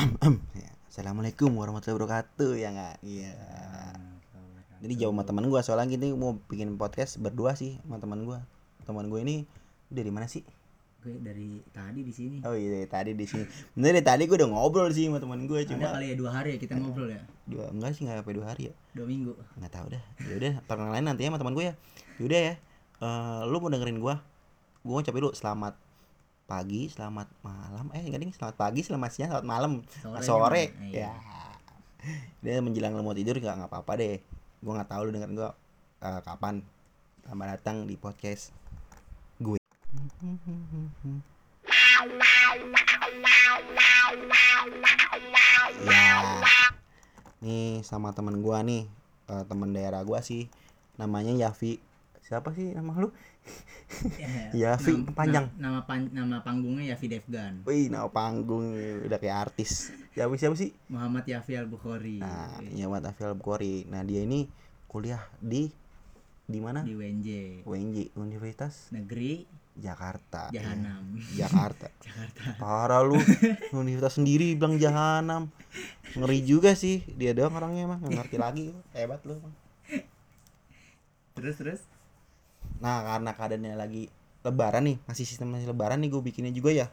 Ya, Assalamualaikum warahmatullahi wabarakatuh ya nggak? Iya. Jadi jauh sama teman gue soalnya gini mau bikin podcast berdua sih sama teman gue teman gue ini dari mana sih? Gue dari tadi di sini. Oh iya dari tadi di sini. Bener dari tadi gue udah ngobrol sih sama teman gue ada cuma kali ya dua hari ya kita ngobrol ya? Dua enggak sih nggak sampai dua hari ya. Dua minggu. Nggak tahu dah. Ya udah perkenalan nanti ya sama teman gue ya. Yaudah ya Eh, lu mau dengerin gue gue ngucapin dulu selamat pagi selamat malam. Eh enggak ding selamat pagi selamat siang selamat malam. Sore sore, ya Iya. dia menjelang lu mau tidur gak nggak apa-apa deh. Gue nggak tahu lu dengerin gue eh, kapan. Selamat datang di podcast gue ya nih sama temen gua nih eh, temen daerah gua sih. Namanya Yafi. Siapa sih nama lu Ya, Vi, Nam- panjang. na- nama pan- nama panggungnya Yafi Devgan Wih, nama panggung udah kayak artis. Yafi siapa sih? Muhammad Yafi Al Bukhari Nah, iya Mat Afil Bukhari. Nah, dia ini kuliah di di mana? di UNJ UNJ Universitas negeri Jakarta. Jahanam Iya, Jakarta. Jakarta Parah lu. Universitas sendiri bilang Jahanam. Ngeri juga sih. Dia doang orangnya mah nggak ngerti lagi. Hebat lu, Bang. terus terus Nah, karena keadaannya lagi lebaran nih, masih sistem masih lebaran nih gue bikinnya juga ya.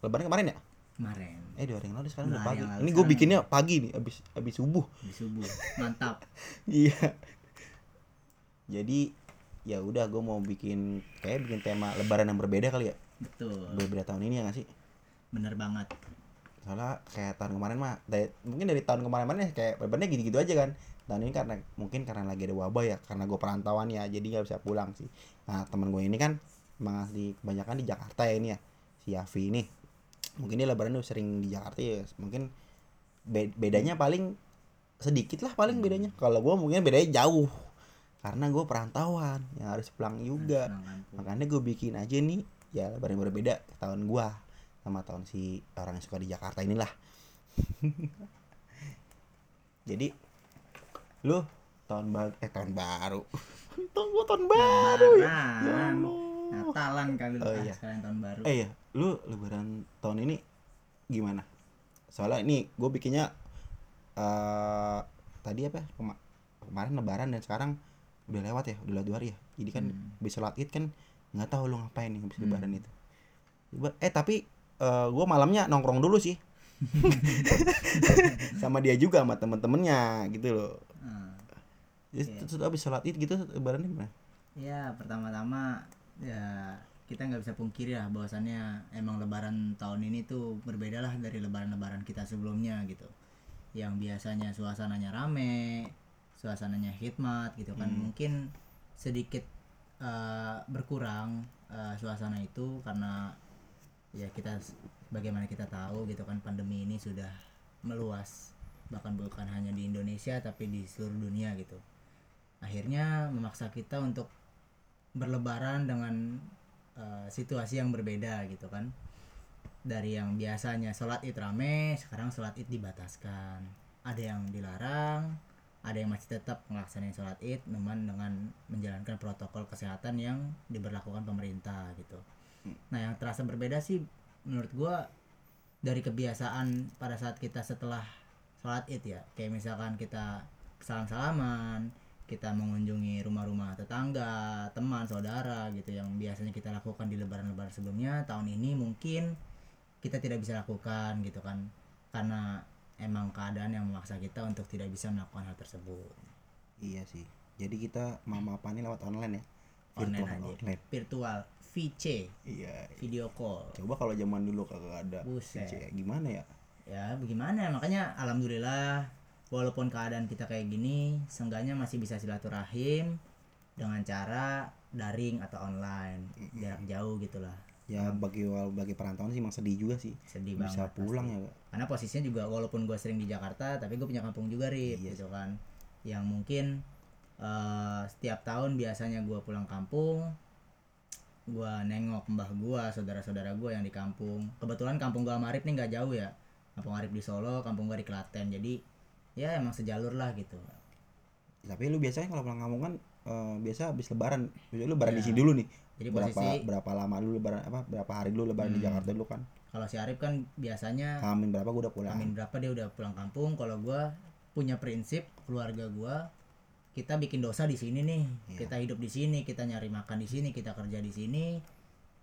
Lebaran kemarin ya? kemarin Eh, dua hari yang lalu sekarang udah pagi. Ini gue bikinnya pagi nih, abis abis subuh. di subuh mantap Iya. Jadi ya udah gue mau bikin kayak bikin tema lebaran yang berbeda kali ya. betul Berbeda tahun ini ya gak sih? bener banget Soalnya kayak tahun kemarin mah dari, mungkin dari tahun kemarin-kemarin ya kayak lebarannya gitu-gitu aja kan. Tahun ini karena mungkin karena lagi ada wabah ya, karena gue perantauan ya, jadi nggak bisa pulang sih. Nah teman gue ini kan emang asli kebanyakan di Jakarta ya ini ya, si Yafi ini. Mungkin dia lebaran udah sering di Jakarta ya, mungkin be- bedanya paling sedikit lah paling bedanya. Kalau gue mungkin bedanya jauh, karena gue perantauan yang harus pulang juga. Kampung. Makanya gue bikin aja nih ya lebaran berbeda tahun gua sama tahun si orang yang suka di Jakarta inilah. Jadi lu tahun baru eh tahun baru. tahun gua tahun baru ya. Ya. Allah. Natalan kali lu Oh, iya. sekalian tahun baru Eh ya, lu lebaran tahun ini gimana? Soalnya ini gue bikinnya eh tadi apa? ya, Kema- kemarin lebaran dan sekarang udah lewat ya, udah lewat dua hari ya. Jadi kan Hmm. bisa sholat id kan nggak tahu lu ngapain nih habis Hmm. lebaran itu. Eh tapi eh gue malamnya nongkrong dulu sih. sama dia juga sama temen-temennya gitu loh. Ah. Terus Iya. terus habis sholat id gitu lebaran gimana? Ya pertama-tama ya kita nggak bisa pungkiri lah bahwasannya emang lebaran tahun ini tuh berbeda lah dari lebaran-lebaran kita sebelumnya gitu yang biasanya suasananya rame suasananya hikmat gitu kan Hmm. mungkin sedikit eh, berkurang eh, suasana itu karena ya kita bagaimana kita tahu gitu kan pandemi ini sudah meluas bahkan bukan hanya di Indonesia tapi di seluruh dunia gitu. Akhirnya memaksa kita untuk berlebaran dengan eh, situasi yang berbeda gitu kan. Dari yang biasanya sholat id rame sekarang sholat id dibataskan. Ada yang dilarang ada yang masih tetap melaksanakan sholat id namun dengan menjalankan protokol kesehatan yang diberlakukan pemerintah gitu. Nah yang terasa berbeda sih menurut gua dari kebiasaan pada saat kita setelah sholat id ya kayak misalkan kita salam salaman kita mengunjungi rumah-rumah tetangga teman saudara gitu yang biasanya kita lakukan di lebaran-lebaran sebelumnya tahun ini mungkin kita tidak bisa lakukan gitu kan karena emang keadaan yang memaksa kita untuk tidak bisa melakukan hal tersebut Iya sih. Jadi kita mama-mapani lewat online ya. online Virtual aja online. virtual VC Iya. video call Coba kalau zaman dulu kagak ada Buset. VC, gimana ya? Ya bagaimana? Makanya alhamdulillah walaupun keadaan kita kayak gini seenggaknya masih bisa silaturahim dengan cara daring atau online jarak jauh gitulah Ya bagi bagi perantauan sih emang sedih juga sih. sedih Bisa banget pulang pasti. ya, karena posisinya juga walaupun gue sering di Jakarta tapi gue punya kampung juga Rip Iya gitu kan. Yang mungkin eh, setiap tahun biasanya gue pulang kampung gue nengok mbah gue saudara-saudara gue yang di kampung. Kebetulan kampung gue sama Arif nih nggak jauh ya kampung Arif di Solo kampung gue di Klaten. Jadi ya emang sejalur lah gitu. Tapi lu biasanya kalau pulang kampung kan eh, biasa habis lebaran. Biasanya lu lebaran di Iya. sini dulu nih. Jadi berapa posisi berapa lama dulu lebaran apa berapa hari dulu lebaran di Hmm. Jakarta dulu kan? Kalau si Arif kan biasanya Hamin berapa gua udah pulang. Amin berapa dia udah pulang kampung. Kalau gua punya prinsip keluarga gua kita bikin dosa di sini nih. Iya. kita hidup di sini kita nyari makan di sini kita kerja di sini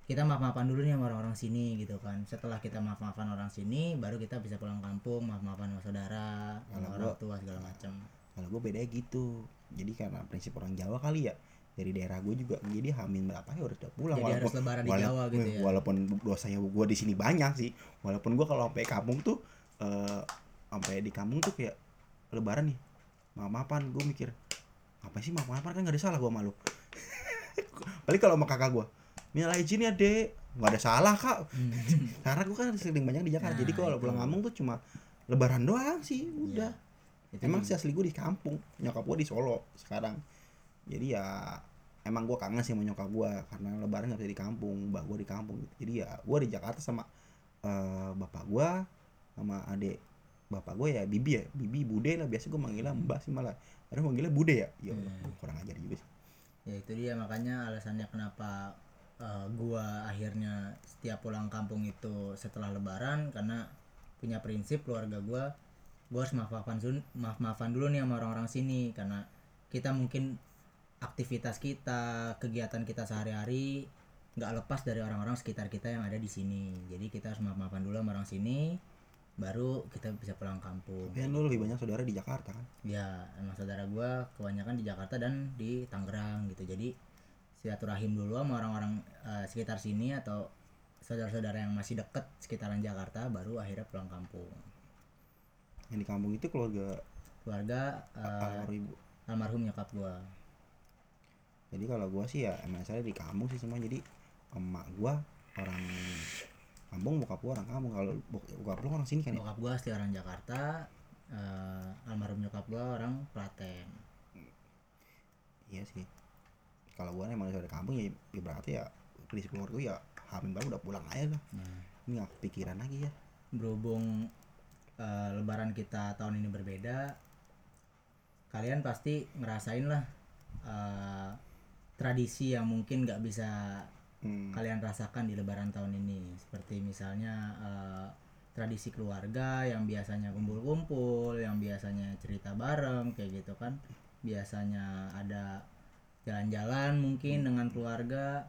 kita maaf maafan dulu nih sama orang-orang sini gitu kan. Setelah kita maaf maafan orang sini baru kita bisa pulang kampung maaf maafan sama saudara sama orang gua- tua segala macam kalau gue bedanya gitu. Jadi karena prinsip orang Jawa kali ya dari daerah gue juga jadi Hamin berapa ya udah pulang. Jadi harus lebaran di wala- Jawa gitu ya. walaupun dosanya gue di sini banyak sih walaupun gue kalau sampai kampung tuh eh sampai di kampung tuh kayak lebaran nih maaf maafan gue mikir apa sih maaf maafan kan gak ada salah gue malu paling kalau sama kakak gue minal izin ya dek. Nggak ada salah kak. Hmm. karena gue kan sering banyak di Jakarta Nah, jadi kalau pulang kampung tuh cuma lebaran doang sih udah. Itu emang sih asli gue di kampung. Nyokap gue di Solo sekarang. Jadi ya emang gue kangen sih sama nyokap gue karena lebaran gak bisa di kampung mbak gue di kampung. Jadi ya gue di Jakarta sama eh, bapak gue sama adik bapak gue ya bibi ya. Bibi bude lah. Biasa gue manggilnya mbak sih malah. Ada manggilnya bude ya. Ya Hmm. kurang ajar juga sih. Ya itu dia. Makanya alasannya kenapa eh, gua akhirnya setiap pulang kampung itu setelah lebaran karena punya prinsip keluarga gua gua harus maaf maafan sun maaf maafan dulu nih sama orang-orang sini karena kita mungkin aktivitas kita kegiatan kita sehari-hari nggak lepas dari orang-orang sekitar kita yang ada di sini. Jadi kita harus maaf maafan dulu sama orang sini baru kita bisa pulang kampung. Tapi kan lu lebih banyak saudara di Jakarta kan? Ya emang saudara gua kebanyakan di Jakarta dan di Tangerang gitu. Jadi silaturahim dulu sama orang-orang eh, sekitar sini atau saudara-saudara yang masih deket sekitaran Jakarta baru akhirnya pulang kampung. Yang di kampung itu keluarga keluarga almarhum ibu? almarhum nyokap gua. Jadi kalau gua sih ya emang saya di kampung sih semua. Jadi emak gua orang kampung bokap gua orang kampung. Kalau bok- bokap lu orang sini kan ya? Bokap gua asli orang Jakarta eh, almarhum nyokap gua orang Klaten. Iya sih kalau gua emang dari kampung ya, ya berarti ya prinsip keluarga ya hamil baru udah pulang aja lah nah, ini nggak kepikiran lagi ya. Berhubung eh, lebaran kita tahun ini berbeda kalian pasti ngerasain lah eh, tradisi yang mungkin nggak bisa hmm. kalian rasakan di lebaran tahun ini. Seperti misalnya eh, tradisi keluarga yang biasanya kumpul-kumpul yang biasanya cerita bareng kayak gitu kan. Biasanya ada jalan-jalan mungkin dengan keluarga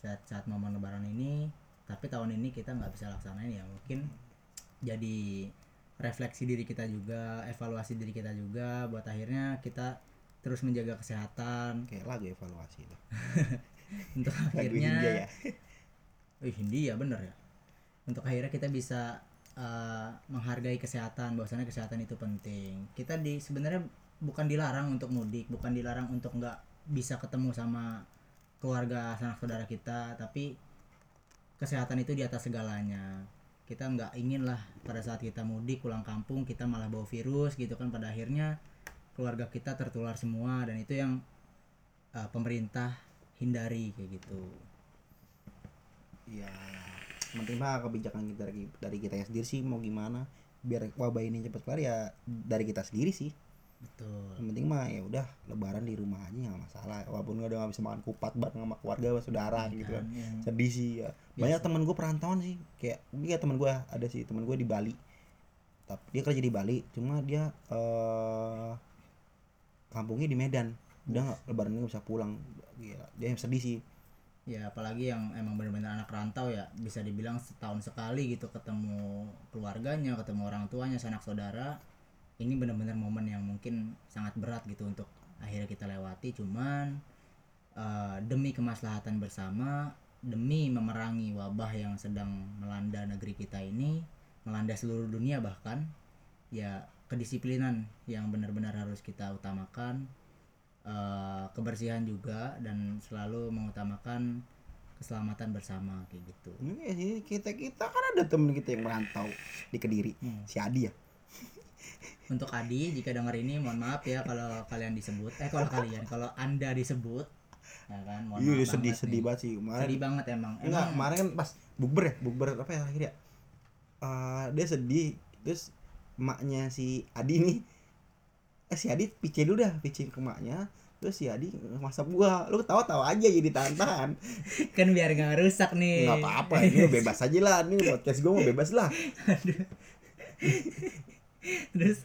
saat saat momen lebaran ini. Tapi tahun ini kita nggak bisa laksanain ya mungkin jadi refleksi diri kita juga evaluasi diri kita juga buat akhirnya kita terus menjaga kesehatan. Kayak lagu evaluasi itu. Untuk lagu akhirnya Hindia ya. Wih, Hindi ya bener ya. Untuk akhirnya kita bisa uh, menghargai kesehatan, bahwasanya kesehatan itu penting. Kita di sebenarnya bukan dilarang untuk mudik, bukan dilarang untuk nggak bisa ketemu sama keluarga sanak saudara kita, tapi kesehatan itu di atas segalanya. Kita nggak ingin lah pada saat kita mudik pulang kampung kita malah bawa virus gitu kan pada akhirnya keluarga kita tertular semua dan itu yang uh, pemerintah hindari kayak gitu. ya mah kebijakan kita dari, dari kita sendiri sih mau gimana biar wabah ini cepet kelar ya dari kita sendiri sih Betul. yang penting mah ya udah lebaran di rumah aja nggak masalah. Walaupun udah nggak bisa makan kupat bareng sama keluarga sama saudara gitu kan. yang sedih sih ya. Banyak teman gue perantauan sih. Kayak kayak teman gue ada sih teman gue di Bali. Tapi dia kerja di Bali cuma dia eh kampungnya di Medan. Udah nggak lebaran nggak bisa pulang. Gila, dia yang sedih sih. Ya apalagi yang emang benar-benar anak rantau ya. Bisa dibilang setahun sekali gitu ketemu keluarganya ketemu orang tuanya sanak saudara ini benar-benar momen yang mungkin sangat berat gitu untuk akhirnya kita lewati cuman eh, demi kemaslahatan bersama demi memerangi wabah yang sedang melanda negeri kita ini melanda seluruh dunia bahkan ya kedisiplinan yang benar-benar harus kita utamakan eh, kebersihan juga dan selalu mengutamakan keselamatan bersama kayak gitu. ini sih kita kita kan ada temen kita yang merantau di Kediri Hmm. si Adi ya Untuk Adi jika dengar ini mohon maaf ya kalau kalian disebut. Eh kalau kalian kalau Anda disebut ya kan mohon iya maaf sedih banget sedih nih. banget sih kemarin. Sedih banget emang. enggak Emang kemarin kan pas bukber ya bukber apa ya akhirnya Eh, dia sedih terus emaknya si Adi nih eh si Adi pice dulu dah pice ke emaknya terus si Adi masak gua. Lu ketawa tawa aja jadi tahan-tahan. Kan biar nggak rusak nih. Nggak apa-apa ini bebas aja lah ini podcast gua mau bebas lah terus?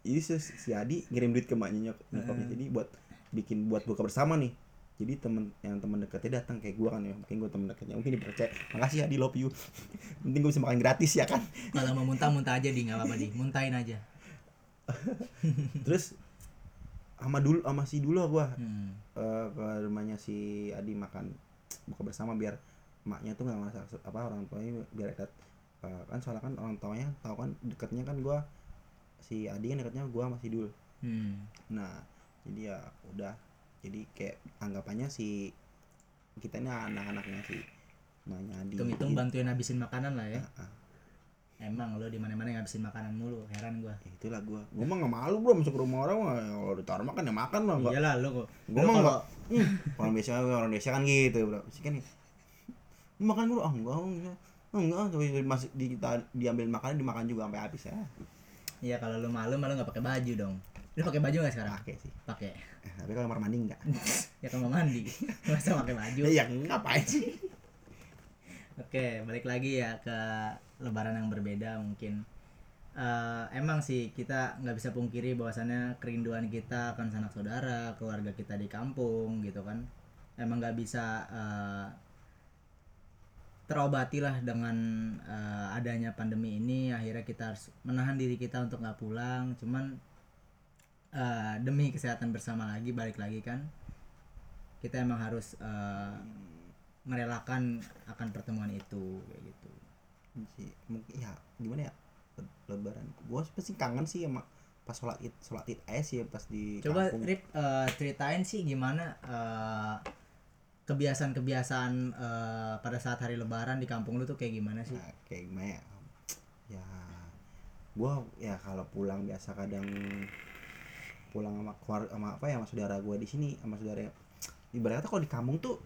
Jadi si, si Adi ngirim duit ke maknya nyok nyokapnya. Jadi buat bikin buat buka bersama nih. Jadi temen yang temen deketnya datang kayak gua kan ya. Mungkin gua temen deketnya. Mungkin dipercaya. Makasih Adi. Love you. Penting gua bisa makan gratis ya kan? Kalau mau muntah muntah aja di. Nggak apa-apa di. Muntahin aja. Terus sama dulu sama si dulu gua. Hmm. eh, ke rumahnya si Adi makan buka bersama biar maknya tuh nggak masak apa orang tuanya biar dekat Eh, kan soalnya kan orang tuanya tahu kan dekatnya kan gua si Adi kan dekatnya gua masih dulu Hmm. nah jadi ya udah. Jadi kayak anggapannya si kita ini anak-anaknya si namanya Adi. Hitung-hitung bantuin habisin makanan lah ya. Ah, ah. emang lo di mana-mana ngabisin makanan mulu heran gua. Ya itulah gua. Gua mah nggak malu bro masuk rumah orang mah. Ya kalau ditaruh makan ya makan lah nggak iyalah lo kok. Gua mah kalau- nggak hmm, orang biasa orang biasa kan gitu bro. Sih kan "Lu makan dulu. Ah enggak enggak. Enggak tapi masih di, kita- diambil makanan dimakan juga sampai habis ya Iya kalau lu malu malu nggak pakai baju dong. Lu pakai baju nggak sekarang? pakai sih Pakai. Eh, tapi kalau kamar mandi enggak Ya mau mandi. Masa pakai baju? ya ngapain sih Oke, balik lagi ya ke lebaran yang berbeda mungkin. Eh, emang sih kita nggak bisa pungkiri bahwasannya kerinduan kita akan sanak saudara, keluarga kita di kampung gitu kan. Emang nggak bisa eh, terobati lah dengan eh, adanya pandemi ini. Akhirnya kita harus menahan diri kita untuk nggak pulang. Cuman eh, demi kesehatan bersama lagi balik lagi kan. Kita emang harus eh, merelakan akan pertemuan itu kayak gitu. sih mungkin ya gimana ya Le- lebaran gua sih pasti kangen sih sama pas sholat id sholat id aja sih pas di Coba kampung. Rip eh, ceritain sih gimana eh, kebiasaan-kebiasaan eh, pada saat hari lebaran di kampung lu tuh kayak gimana sih? Nah, kayak gimana ya ya gua ya kalau pulang biasa kadang pulang sama keluarga sama apa ya sama saudara gua di sini sama saudara ibaratnya kalau di kampung tuh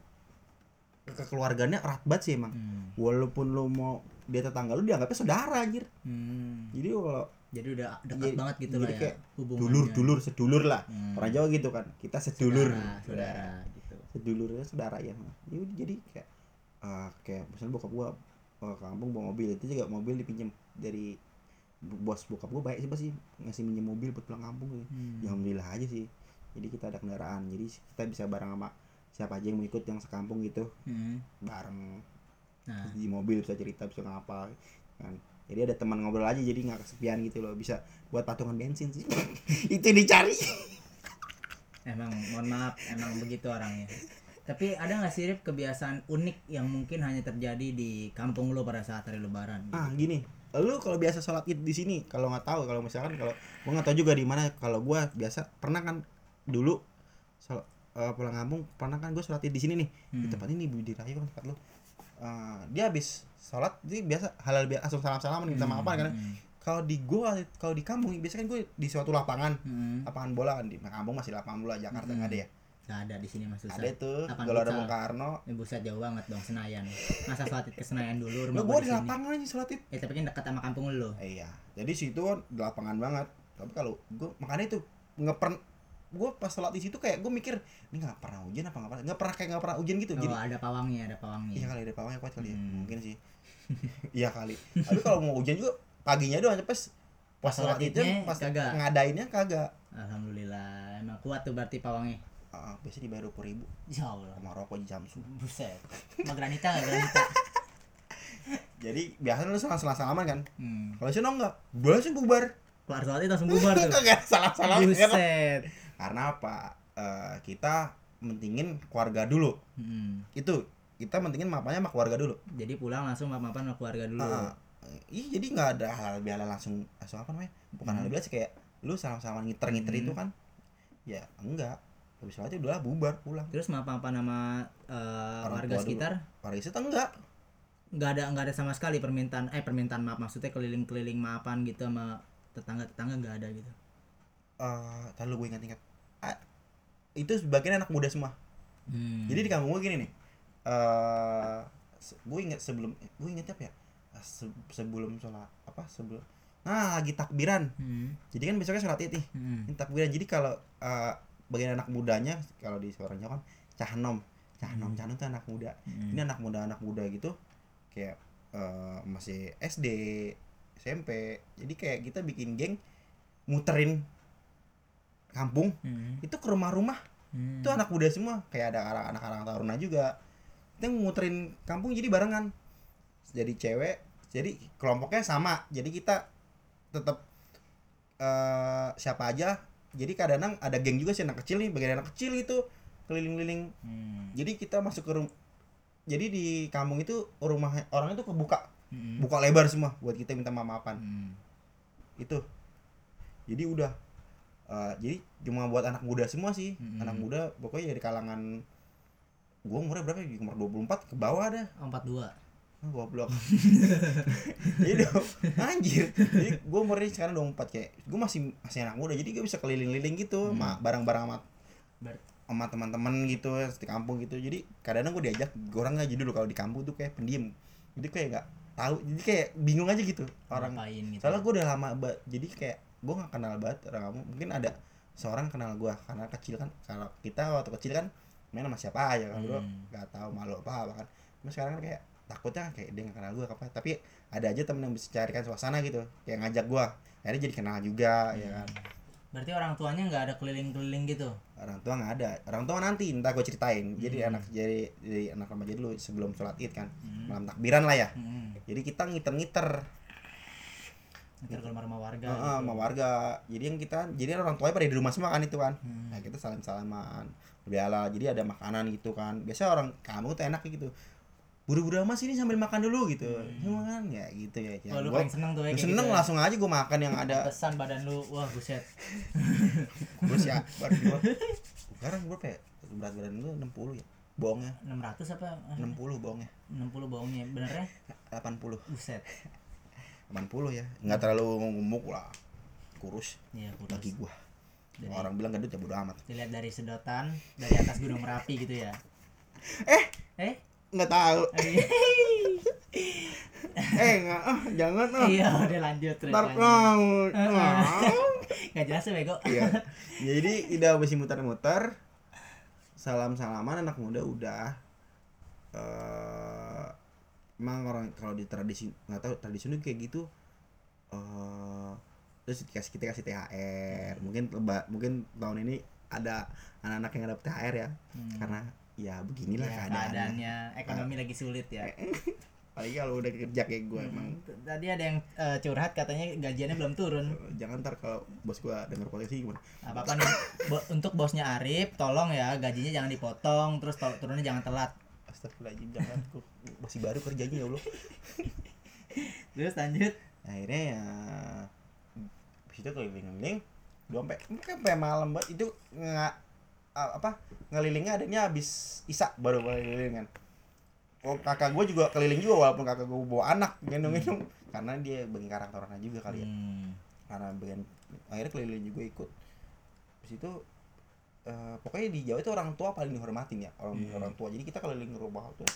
ke- kekeluargaannya erat banget sih emang Hmm. walaupun lu mau dia tetangga lu dianggapnya saudara anjir Hmm. jadi kalau Jadi udah dekat Jadi- banget gitu jadi lah ya kayak hubungannya. dulur dulur sedulur lah Hmm. orang Jawa gitu kan kita sedulur Saudara, saudara. Sedulurnya saudara ya jadi, jadi kayak ah, kayak misalnya bokap gua ke kampung bawa mobil. Itu juga mobil dipinjam dari bos bokap gua baik sih pasti ngasih minjem mobil buat pulang kampung gitu. Hmm. ya alhamdulillah aja sih. Jadi kita ada kendaraan. Jadi kita bisa bareng sama siapa aja yang mau ikut yang sekampung gitu. Hmm. bareng. Nah, di mobil bisa cerita bisa ngapa kan. Jadi ada teman ngobrol aja jadi nggak kesepian gitu loh. Bisa buat patungan bensin sih. Itu yang dicari emang mohon maaf emang begitu orangnya. Tapi ada nggak sih Rip kebiasaan unik yang mungkin hanya terjadi di kampung lu pada saat hari lebaran? ah gini lu kalau biasa sholat id di sini kalau nggak tahu kalau misalkan kalau gua nggak tahu juga di mana kalau gua biasa pernah kan dulu shol- eh, pulang kampung pernah kan gue sholat id di sini nih di Hmm. tempat ini Budi Rayu kan tempat lu Eh, dia habis sholat jadi biasa halal biasa langsung salam salaman minta Hmm, maaf kan hmm, kalau di gua kalau di kampung biasanya kan gue di suatu lapangan hmm. lapangan bola kan di kampung masih lapangan bola Jakarta nggak ada ya Nggak ada di sini mas susah. ada tuh Gelora futsal. Bung Karno Ini buset jauh banget dong Senayan. Masa sholat ke Senayan dulu rumah Nah, gua gua di lapangan aja sholat id Eh tapi kan dekat sama kampung lu. Eh, iya jadi situ kan di lapangan banget tapi kalau gue makanya itu nggak pernah gue pas sholat di situ kayak gue mikir ini nggak pernah hujan apa nggak pernah nggak pernah kayak nggak pernah hujan gitu Oh, jadi ada pawangnya, ada pawangnya. iya kali ada pawangnya kuat kali ya Hmm. mungkin sih iya kali tapi kalau mau hujan juga paginya doang pas pas sholat idnya pas kagak. ngadainnya kagak Alhamdulillah. Emang kuat tuh berarti pawangnya. Ah, biasanya dibayar dua ribu Ya Allah. sama rokok di Samsu Buset. Sama granita nggak granita? jadi biasanya lu salah salah salaman kan Hmm. kalau sih enggak boleh sih bubar Keluar sholat id langsung bubar tuh. kagak salah salaman Buset. karena apa Eh, kita mentingin keluarga dulu Hmm. itu kita mentingin mapanya sama keluarga dulu Jadi pulang langsung maaf-maafan sama keluarga dulu. Ah, iya jadi nggak ada halal bihalal langsung langsung apa namanya bukan Hmm. halal bihalal sih kayak lu salam salaman ngiter ngiter Hmm. itu kan ya enggak habis sholat udah bubar pulang Terus maaf-maafan sama eh, Orang warga tua dulu. sekitar? warga itu enggak nggak ada nggak ada sama sekali permintaan eh permintaan maaf maksudnya keliling-keliling maafan gitu sama tetangga-tetangga nggak ada gitu. eh lalu gue ingat-ingat Ah, itu sebagian anak muda semua Hmm. jadi di kampung gue gini nih eh se- gue ingat sebelum gue ingat apa ya se- sebelum sholat apa sebelum nah lagi takbiran Hmm. jadi kan besoknya sholat id nih Hmm. ini takbiran jadi kalau eh, bagian anak mudanya kalau di orang Jawa kan cahnom cahnom Hmm. cahnom tuh anak muda Hmm. ini anak muda anak muda gitu kayak eh, masih SD SMP jadi kayak kita bikin geng muterin kampung Hmm. itu ke rumah-rumah Hmm. itu anak muda semua kayak ada anak anak anak taruna juga kita muterin kampung jadi barengan jadi cewek jadi kelompoknya sama. Jadi kita tetap eh siapa aja. Jadi kadang ada geng juga sih anak kecil nih bagian anak kecil itu keliling-keliling. Hmm. jadi kita masuk ke rumah jadi di kampung itu rumah orang itu kebuka. Hmm. buka lebar semua buat kita minta maafan. Hmm. itu. Jadi udah eh, jadi cuma buat anak muda semua sih. Mm-mm. anak muda pokoknya dari kalangan gua umurnya berapa ya? Umur 24 ke bawah dah. Empat dua. Ah, goblok. Jadi dong, anjir. Jadi gua umurnya sekarang 24 kayak gua masih masih anak muda jadi gua bisa keliling-liling gitu Hmm. sama barang-barang Ber- sama teman-teman gitu di kampung gitu. Jadi kadang-kadang gue diajak gue orang aja dulu kalau di kampung tuh kayak pendiam. Jadi kayak nggak tahu jadi kayak bingung aja gitu orang. Ngapain gitu? Soalnya gue udah lama banget jadi kayak gue nggak kenal banget orang kamu mungkin ada seorang kenal gue karena kecil kan. Kalau kita waktu kecil kan main sama siapa aja kan bro. Hmm. nggak tahu malu apa apa kan. Tapi sekarang kan kayak takutnya kayak dia nggak kenal gue apa tapi ada aja temen yang bisa carikan suasana gitu kayak ngajak gue akhirnya jadi kenal juga ya kan. Berarti orang tuanya nggak ada keliling-keliling gitu? Orang tua nggak ada. Orang tua nanti entah gue ceritain. Jadi Hmm. anak jadi jadi anak remaja dulu sebelum sholat id kan. Hmm. malam takbiran lah ya. Hmm. jadi kita ngiter-ngiter. Ntar ke rumah-rumah warga Heeh, gitu. sama warga. Jadi yang kita jadi orang tuanya pada di rumah semua kan itu kan. Hmm. nah kita salam salaman berdoa jadi ada makanan gitu kan. Biasa orang kamu tuh enak gitu buru-buru amat sini sambil makan dulu gitu. Hmm. hmm. kan ya gitu ya, ya. Oh, lu gua, seneng tuh ya seneng gitu ya. langsung aja gue makan yang ada. Pesan badan lu wah buset. Terus ya baru gua. Sekarang gue kayak berat badan gue 60 ya bohongnya 600 apa? 60 bohongnya 60 bohongnya benernya? 80 buset. 80 ya nggak terlalu gemuk lah kurus ya kurus. bagi gua. Jadi- orang bilang gendut ya bodo amat. dilihat dari sedotan dari atas gunung merapi gitu ya. Eh! Eh nggak tahu. Eh nggak ah jangan ah. Iya udah lanjut terus ntar nggak jelas ya bego. Iya. jadi udah habis muter-muter. Salam salaman anak muda udah. Eh emang orang kalau di tradisi nggak tahu tradisi itu kayak gitu eh terus dikasih kita kasih THR mungkin leba, mungkin tahun ini ada anak-anak yang dapet THR ya. Hmm. karena ya beginilah Ya, keadaannya. keadaannya. Ekonomi lagi sulit ya. Apalagi kalau udah kerja kayak gue emang. Hmm, tadi ada yang eh, curhat katanya gajiannya belum turun. Jangan ntar kalau bos gue denger podcast ini gimana. Apa apa nih. Bo- untuk bosnya Arif tolong ya gajinya jangan dipotong terus turunnya jangan telat. Astagfirullahaladzim jangan. Gua masih baru kerjanya ya Allah. Terus lanjut. Akhirnya ya habis itu keliling-keliling dua sampai mungkin sampai malam banget itu nggak apa ngelilingnya adanya habis isak baru mulai keliling kan. Oh kakak gue juga keliling juga walaupun kakak gue bawa anak gendong-gendong karena dia bagian karakter orangnya juga kali ya. Hmm. karena bagian akhirnya keliling juga ikut. Habis itu eh, pokoknya di Jawa itu orang tua paling dihormatin ya orang Hmm. orang tua. Jadi kita keliling ke rumah tuh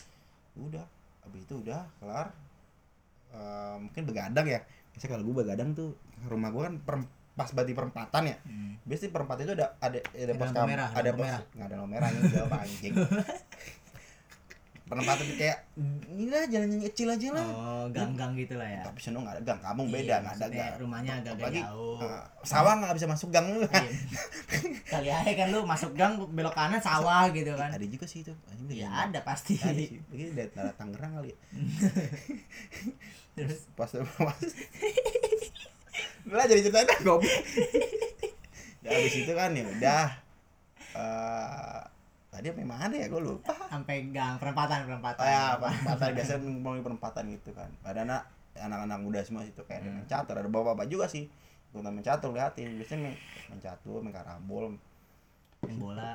udah. Habis itu udah kelar. Eh, mungkin begadang ya. Biasanya kalau gue begadang tuh rumah gue kan per- pas bati perempatan ya? Hmm. biasanya perempatan itu ada ada ada pos lampu kam- merah, ada pos? merah. nggak ada lampu merah ini jauh anjing. Perempatan itu kayak ini lah jalan yang kecil aja lah. Oh gang-gang gitu lah ya. Tapi sono nggak ada gang kampung Iya, beda nggak ada gang. rumahnya Apalagi, jauh. eh, sawah nggak bisa masuk gang lu. Iya. kali aja kan lu masuk gang belok kanan sawah gitu kan. Ada juga sih itu. Ya ada pasti. Ada sih. Dari Tangerang kali ya. Terus? Pas pas lah jadi cerita dah goblok. Ya habis itu kan ya udah eh tadi apa yang mana ya? Gue lupa. Sampai gang perempatan perempatan. Oh ya perempatan. Biasanya mau di perempatan gitu kan. Ada anak anak-anak muda semua situ kayak ada Hmm. main catur ada bapak-bapak juga sih. Ikutan main catur liatin. Biasanya main, main catur main karambol. Main bola.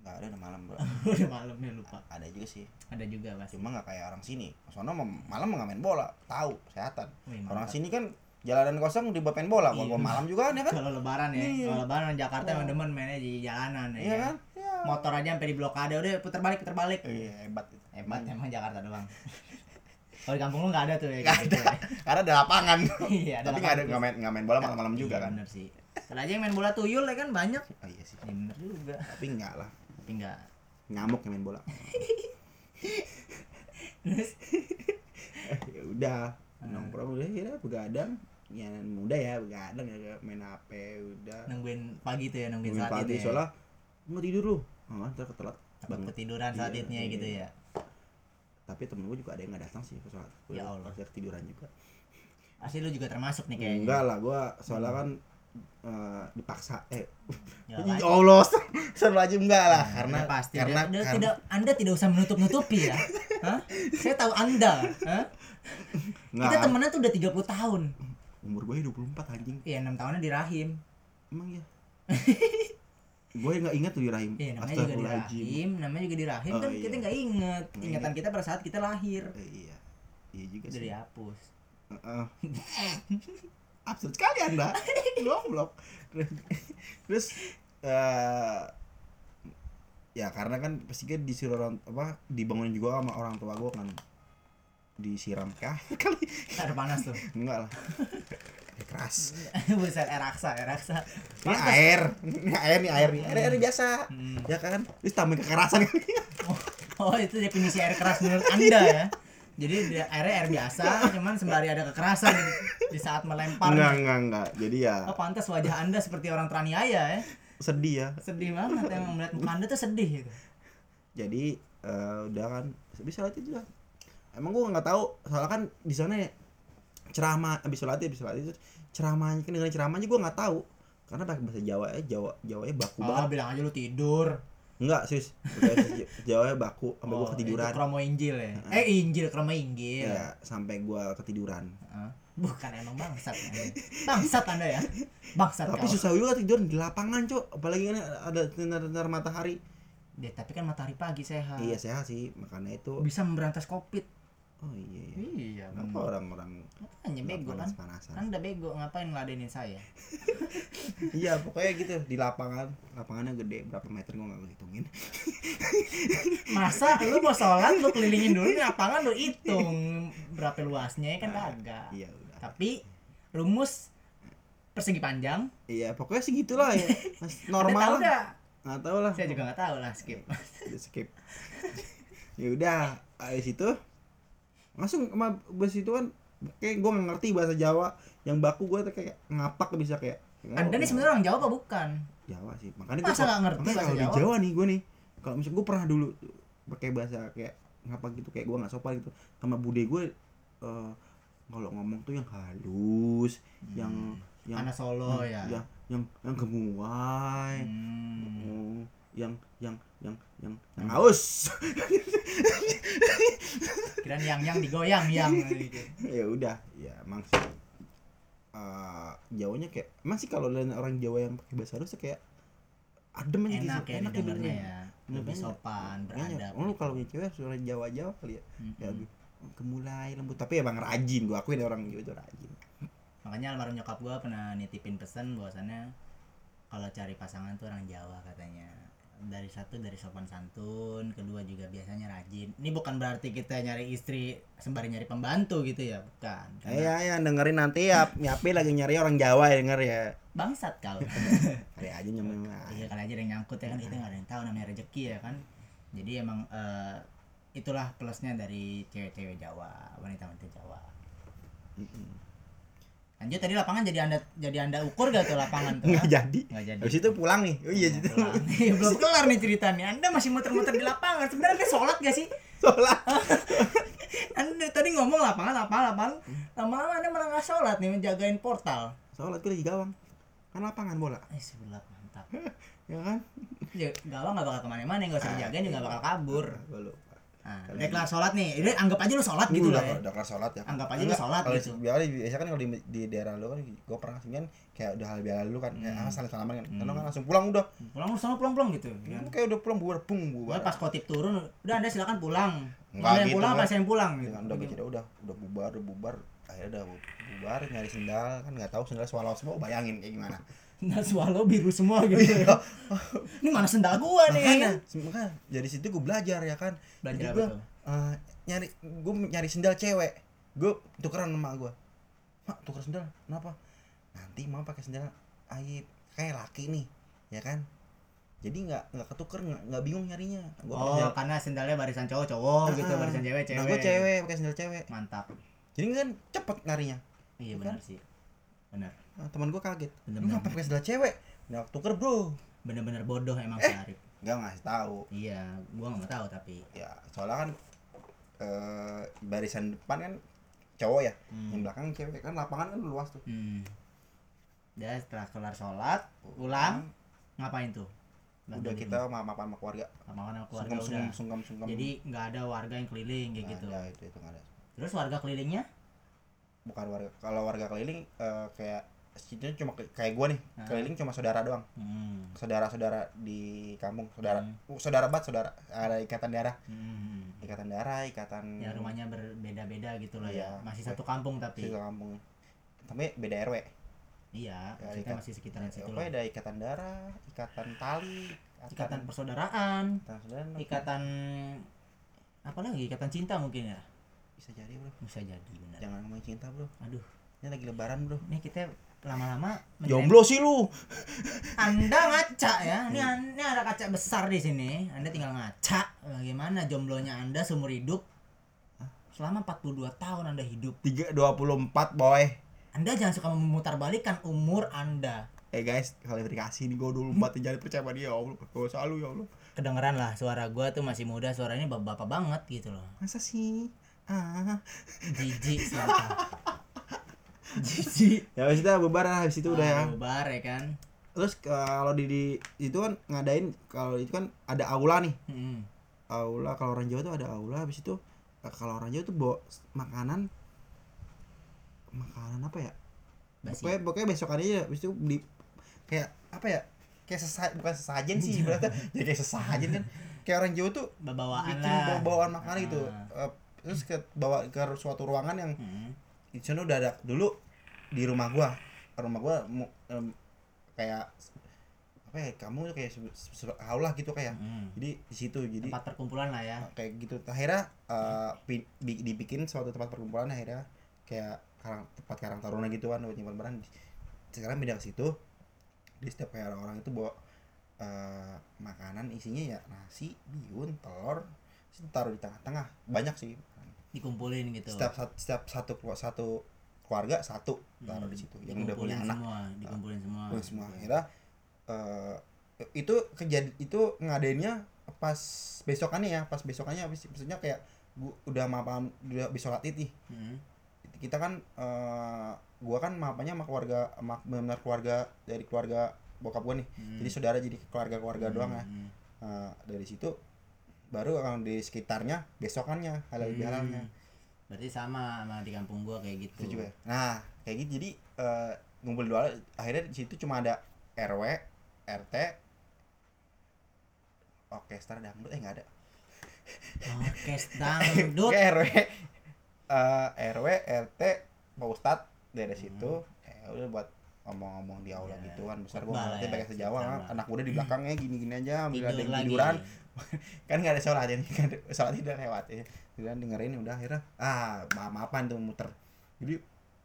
Nggak ada udah malam bro. Udah malamnya lupa. Ada juga sih. Ada juga pasti. Cuma nggak kayak orang sini. Soalnya malam nggak main bola. Tahu kesehatan. Wih, orang mantap. sini kan jalanan kosong dibawa main bola Iya. walaupun malam juga kan ya kan? Kalau lebaran ya Iya. kalau lebaran Jakarta Oh. emang demen mainnya di jalanan ya iya kan? Iya. motor aja sampai di blokade udah puter balik puter balik. Iya hebat itu. Hebat emang Jakarta doang. Kalau di kampung lu nggak ada tuh ya kayak gitu karena ada lapangan. Ya. iya ada tapi nggak ada nggak main nggak main bola malam-malam juga Iya, kan? bener sih. Kalau aja yang main bola tuyul ya kan banyak. oh iya sih. Ya, bener juga. tapi enggak lah. Tapi enggak. ngamuk yang main bola. Terus? Ya udah nongkrong udah ya udah begadang ya muda ya begadang ya main HP udah nungguin pagi tuh ya, nungguin Bangun saat pagi itu ya. soalnya nggak tidur lu oh, ntar ketelat banget ketiduran saat Iya, itu iya. gitu ya. tapi temen gue juga ada yang nggak datang sih ke sholat Gua Ya Allah. pasti ketiduran juga Asli lu juga termasuk nih kayaknya. enggak lah gue soalnya kan eh, dipaksa eh Ya, ya? Allah selalu aja enggak lah Nah, karena pasti karena, udah karena tidak Anda tidak usah menutup-nutupi ya. Hah? Saya tahu Anda, Hah? enggak, Kita temenan tuh udah 30 tahun. Umur gue 24 anjing Iya, 6 tahunnya di rahim. emang ya gue nggak ingat tuh di rahim Iya, namanya juga di rahim, namanya juga di rahim Oh, kan iya. kita nggak inget. Nggak Ingatan inget. kita pada saat kita lahir. Eh, iya iya juga sih dihapus. Heeh. absurd sekali anda goblok terus eh ya karena kan pasti kan disuruh orang apa dibangunin juga sama orang tua gue kan disiram kah kali Air panas tuh. enggak lah Air keras Buset, air raksa, air raksa. ini air ini air nih air nih air, air biasa Hmm. ya kan terus tambahin kekerasan Oh, itu definisi air keras menurut Anda ya. Jadi airnya air biasa, cuman sembari ada kekerasan di, saat melempar. enggak enggak enggak jadi ya Oh, pantas wajah Anda seperti orang teraniaya ya. sedih ya Sedih banget emang melihat muka Anda tuh sedih gitu. jadi eh, udah kan habis sholat itu emang gua nggak tahu soalnya kan di sana ya, ceramah habis sholat habis sholat itu ceramahnya kan dengan ceramahnya gua nggak tahu karena pakai bahasa Jawa ya Jawa Jawanya baku Oh, banget bilang aja lu tidur. enggak sis bahasa Jawanya baku sampai gua Oh, ketiduran Itu kromo Injil ya. Eh, Injil kromo Injil. ya sampai gua ketiduran Hah? Bukan emang bangsat ya. Bangsat Anda ya. Bangsat tapi kau. susah juga tidur di lapangan cok apalagi kan ada sinar-sinar matahari Ya, tapi kan matahari pagi sehat. iya sehat sih makanya itu Bisa memberantas Covid. Oh iya iya. Iya, kenapa orang-orang Makanya bego kan. panas-panasan? Anda bego ngapain ngeladenin saya? Iya pokoknya gitu di lapangan. Lapangannya gede berapa meter gua nggak hitungin. Masa lu mau sholat lu kelilingin dulu lapangan lu hitung berapa luasnya ya kan kagak. iya udah. Tapi rumus persegi panjang. Iya pokoknya sih gitulah ya. Mas, Anda tahu normal lah. nggak? nggak tahu lah. Saya juga nggak tahu lah skip. Udah skip. Ya udah habis itu langsung sama bus itu kan kayak nggak ngerti bahasa Jawa yang baku tuh kayak ngapak bisa kayak Anda nih sebenarnya orang Jawa apa bukan? Jawa sih makanya Masa nggak ngerti makanya bahasa kalau di Jawa? Nih gua nih kalau misalnya gua pernah dulu pakai bahasa kayak ngapa gitu kayak gua nggak sopan gitu sama bude gue eh, kalau ngomong tuh yang halus yang yang Anak Solo yang, ya. yang yang yang gemuai Hmm. Oh, yang yang yang yang yang haus Kirain yang yang digoyang yang gitu. ya udah ya emang sih eh, Jawanya kayak emang sih kalau lihat orang Jawa yang pakai bahasa halus tuh kayak adem aja Enak gitu ya enak dengernya. ya. Lebih sopan, beradab. oh, lu kalau punya cewek suara Jawa Jawa kali ya Mm-mm. ya aduh, kemulai lembut tapi emang rajin gua akuin orang Jawa itu rajin Makanya almarhum nyokap gua pernah nitipin pesan bahwasannya kalau cari pasangan tuh orang Jawa katanya. Dari satu dari sopan santun, kedua juga biasanya rajin. Ini bukan berarti kita nyari istri sembari nyari pembantu gitu ya, bukan. Karena eh ya ya dengerin nanti ya Nyapi lagi nyari orang Jawa ya denger ya bangsat kau. kali aja nyampe Iya kali aja ada yang nyangkut ya kan kita nggak ada yang tahu namanya rezeki ya kan. Jadi emang eh, itulah plusnya dari cewek-cewek Jawa, wanita-wanita Jawa. Lanjut tadi lapangan jadi anda jadi anda ukur gak tuh lapangan tuh? nggak jadi Nggak jadi. habis itu pulang nih oh iya gitu pulang. Iya, belum kelar nih ceritanya. Anda masih muter-muter di lapangan. Sebenarnya anda sholat gak sih? sholat Anda tadi ngomong lapangan, lapangan, lapangan. Lama-lama anda malah nggak sholat nih menjagain portal. sholat gue lagi gawang kan lapangan bola Eh, sebelah mantap. ya kan Ya, gawang nggak bakal ke mana-mana, nggak usah dijagain juga bakal kabur. gue lupa Nah, udah kelar sholat nih. Ini anggap aja lu sholat gitu udah, lah ya. udah kelar sholat ya Anggap aja lu Enggak, sholat kalau gitu. biasa biasa kan kalau di, di daerah lu kan gue pernah sih kan kayak udah hal biasa lu kan kayak Hmm. ah, saling salaman kan Hmm. kan langsung pulang udah Pulang lu sana pulang-pulang gitu. Ya. kayak udah pulang bubar bung bubar pas kotip turun, udah anda silakan pulang. Enggak gitu, pulang kan. apa saya yang pulang gitu. Dengan udah gitu udah udah bubar udah bubar akhirnya udah bu- bubar nyari sendal kan nggak tahu sendal swallow semua bayangin kayak gimana Nah, swallow biru semua gitu. Ini mana sendal gua nih? makanya makanya dari situ gue belajar ya kan? Belajar Jadi gua, eh, nyari gue nyari sendal cewek. Gue tukeran sama gue mak tuker sendal? Kenapa? Nanti mau pakai sendal aib kayak laki nih ya kan? Jadi nggak nggak ketuker nggak nggak bingung nyarinya. Gua oh sendal- karena sendalnya barisan cowok cowok gitu Ah, barisan cewek cewek nah gue cewek pakai sendal cewek. Mantap. Jadi kan cepet nyarinya. Iya Bukan? benar sih. Benar. nah, teman gue kaget. Lu Bener-bener. ngapa pakai sendal cewek? Nggak tuker bro. Bener-bener bodoh emang Eh. si Arif nggak ngasih tahu. Iya gua nggak mau tahu tapi. Ya soalnya kan eh, barisan depan kan cowok ya. Hmm. yang belakang cewek. Kan lapangan kan luas tuh. Hmm. dan setelah kelar sholat pulang ngapain tuh? Hmm. udah kita ma- mapan sama keluarga. Sama sama keluarga sungkem udah. sungkem sungkem sungkem jadi nggak ada warga yang keliling kayak gitu. ada, itu itu nggak ada. Terus warga kelilingnya? Bukan warga kalau warga keliling eh, kayak itu cuma ke- kayak gua nih Ah. keliling cuma saudara doang. Hmm. saudara-saudara di kampung saudara Hmm. uh, saudara bat saudara ada ikatan darah. Hmm. ikatan darah ikatan ya rumahnya berbeda-beda gitu lah ya. Iya. masih satu kampung tapi. Satu kampung. Tapi beda rw iya Ya, ikat- masih sekitaran situ apa lah. ada ikatan darah ikatan tali ikatan persaudaraan. Ikatan saudara ikatan apa lagi? Ikatan cinta mungkin ya? Bisa jadi bro. Bisa jadi benar. Jangan ngomongin cinta bro. Aduh. Ini lagi lebaran bro. Ini kita lama-lama jomblo sih lu. Anda ngaca ya. Ini, ini ada kaca besar di sini. Anda tinggal ngaca bagaimana jomblonya anda seumur hidup? Selama 42 tahun anda hidup. Tiga dua puluh empat boy. Anda jangan suka memutarbalikkan umur anda. Eh guys klarifikasi nih gue dulu empat jangan percaya sama dia ya allah. Gak usah lu ya allah. Kedengeran lah suara gua tuh masih muda suaranya bapak-bapak banget gitu loh. Masa sih? Ah. Jijik sumpah jijik. Ya habis itu bubar habis itu udah ya. Ah, bubar ya kan. Terus kalau di, di itu kan ngadain kalau itu kan ada aula nih. Mm-mm. aula kalau orang Jawa tuh ada aula habis itu eh, kalau orang Jawa tuh bawa makanan makanan apa ya? Basi. pokoknya pokoknya besok aja habis itu beli kayak apa ya? Kayak sesa bukan sesajen sih berarti ya kayak sesajen kan. Kayak orang Jawa tuh bawaan bikin lah. bawa bawaan makanan gitu. Ah. Eh, terus ke bawa ke suatu ruangan yang Mm. di sana udah ada dulu di rumah gua. Rumah gua em, kayak apa ya kamu kayak aula gitu kayak. Mm. jadi di situ jadi tempat perkumpulan lah ya. Kayak gitu. Akhirnya bi- dibikin suatu tempat perkumpulan akhirnya kayak karang tempat karang taruna gitu kan buat nyimpan barang. Sekarang pindah ke situ. Di setiap kayak orang-orang itu bawa eh, makanan isinya ya nasi bihun telur taruh di tengah-tengah. Banyak sih. Dikumpulin gitu. Setiap setiap satu satu keluarga satu taruh Hmm. di situ yang udah punya Dikumpulin anak semua dikumpulin semua Punya semua Gitu. akhirnya eh, itu kejadi itu ngadainnya pas besokannya ya pas besokannya maksudnya kayak gua udah mapan udah sholat id nih Mm. kita kan eh, gua kan mapannya sama keluarga sama benar keluarga dari keluarga bokap gua nih Mm. jadi saudara jadi keluarga keluarga doang ya. Nah, dari situ baru kalau di sekitarnya besokannya halal Hmm. Berarti sama sama di kampung gua kayak gitu. Itu juga. Ya? nah kayak gitu. Jadi eh, ngumpul dua akhirnya di situ cuma ada rw rt orkestra dangdut. Eh nggak ada. Orkes dangdut. Rw eh, rw rt pak ustad dari situ. Ya udah buat ngomong-ngomong di aula. Ya, gitu kan besar gua ngerti pakai sejawa kan. anak muda di belakangnya gini-gini aja ambil ada yang tiduran kan nggak ada sholat ini kan sholat tidak lewat ya. Dan dengerin udah akhirnya ah maaf maafan tuh muter. Jadi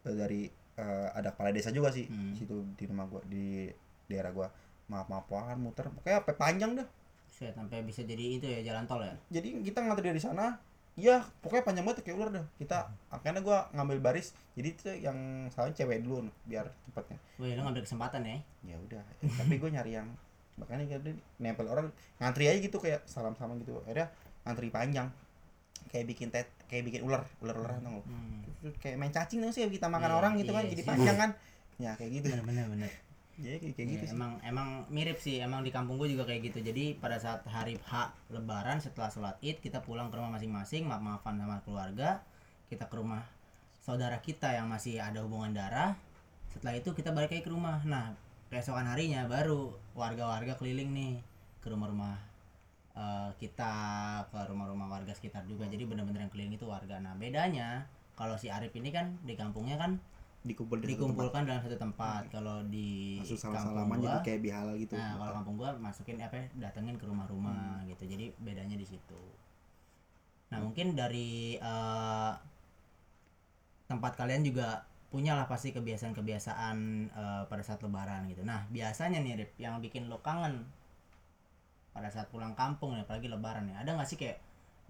eh, dari eh, ada kepala desa juga sih Hmm. situ di rumah gua di daerah gua. Maaf maafan muter. Pokoknya apa panjang dah. Set, sampai bisa jadi itu ya jalan tol ya? Jadi kita nganter dari sana iya pokoknya panjang banget kayak ular dah. Kita akhirnya gua ngambil baris jadi itu yang salah cewek dulu biar cepetnya Wih, lo ngambil kesempatan ya? Ya udah tapi gue nyari yang makanya gitu nempel orang ngantri aja gitu kayak salam salam gitu. Akhirnya ngantri panjang. Kayak bikin tet kayak bikin ular ular ularan tau nggak? hmm. Kayak main cacing tuh sih kita makan Iya, orang gitu kan iya jadi panjang kan? Ya kayak gitu. Bener bener bener. Jadi kayak, kayak Iya, gitu sih. emang emang mirip sih emang di kampung gue juga kayak gitu. Jadi pada saat hari H Lebaran setelah sholat id kita pulang ke rumah masing-masing maaf maafan sama keluarga kita ke rumah saudara kita yang masih ada hubungan darah. Setelah itu kita balik lagi ke rumah. Nah keesokan harinya baru warga-warga keliling nih ke rumah-rumah eh, kita ke rumah-rumah warga sekitar juga. Jadi benar-benar yang keliling itu warga. Nah bedanya kalau si Arif ini kan di kampungnya kan dikumpul di satu dikumpulkan dalam satu tempat. Kalau di masuk salam salaman gua jadi kayak bihalal gitu. nah kalau kampung gua masukin apa ya, datengin ke rumah-rumah gitu. Jadi bedanya di situ. Nah mungkin dari eh, tempat kalian juga punyalah pasti kebiasaan-kebiasaan eh, pada saat lebaran gitu. Nah biasanya nih Rip, yang bikin lo kangen pada saat pulang kampung nih apalagi lebaran nih ada nggak sih kayak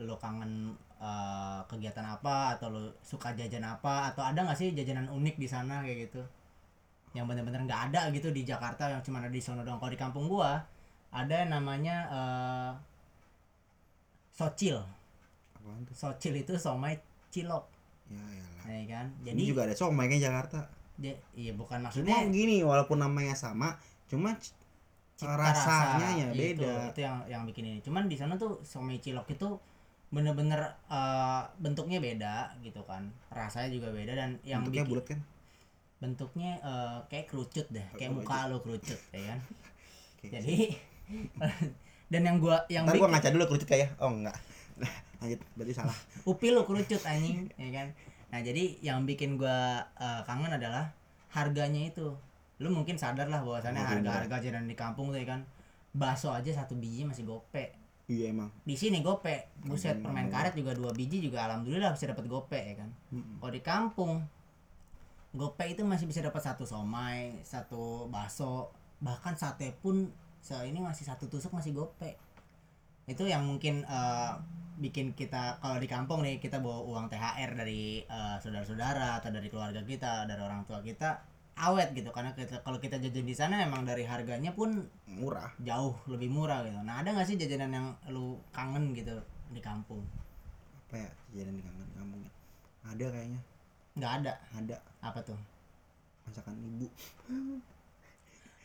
lo kangen eh, kegiatan apa atau lo suka jajan apa atau ada nggak sih jajanan unik di sana kayak gitu? Yang bener-bener nggak ada gitu di Jakarta yang cuma ada di sono doang. Kalau di kampung gua ada yang namanya eh, socil. Apaan tuh? socil itu somai cilok. Ya elah. Ya kan Jadi jadi juga ada somai kan Jakarta. dia- iya bukan Cuma maksudnya gini walaupun namanya sama, cuma cita rasanya rasa. ya beda. itu yang yang bikin ini cuman di sana tuh somai cilok itu bener-bener eh, bentuknya beda gitu kan rasanya juga beda dan yang Bentuknya bikin bulat kan? bentuknya eh, kayak kerucut deh kayak Oh, muka lo kerucut ya kan jadi dan yang gua yang Ntar bikin gua ngaca dulu kerucut kayak. Oh enggak. Lanjut, berarti salah. upil lo kerucut anjing ya kan nah jadi yang bikin gua eh, kangen adalah harganya itu. Lu mungkin sadar lah bahwasannya Oh, harga bener. harga jajanan di kampung tuh ya kan. Bakso aja satu biji masih gope. Iya emang. di sini gope. Buset permen karet juga dua biji juga alhamdulillah bisa dapat gope ya kan. Mm-mm. kalau di kampung gope itu masih bisa dapat satu somai satu bakso. Bahkan sate pun se ini masih satu tusuk masih gope. Itu yang mungkin eh, bikin kita kalau di kampung nih kita bawa uang THR dari eh, saudara-saudara atau dari keluarga kita dari orang tua kita awet gitu karena kita, kalau kita jajan di sana emang dari harganya pun Murah. jauh lebih murah gitu nah ada nggak sih jajanan yang lu kangen gitu di kampung Apa ya? Jajanan di kangen kampungnya. Ada kayaknya. nggak ada Ada apa tuh masakan ibu.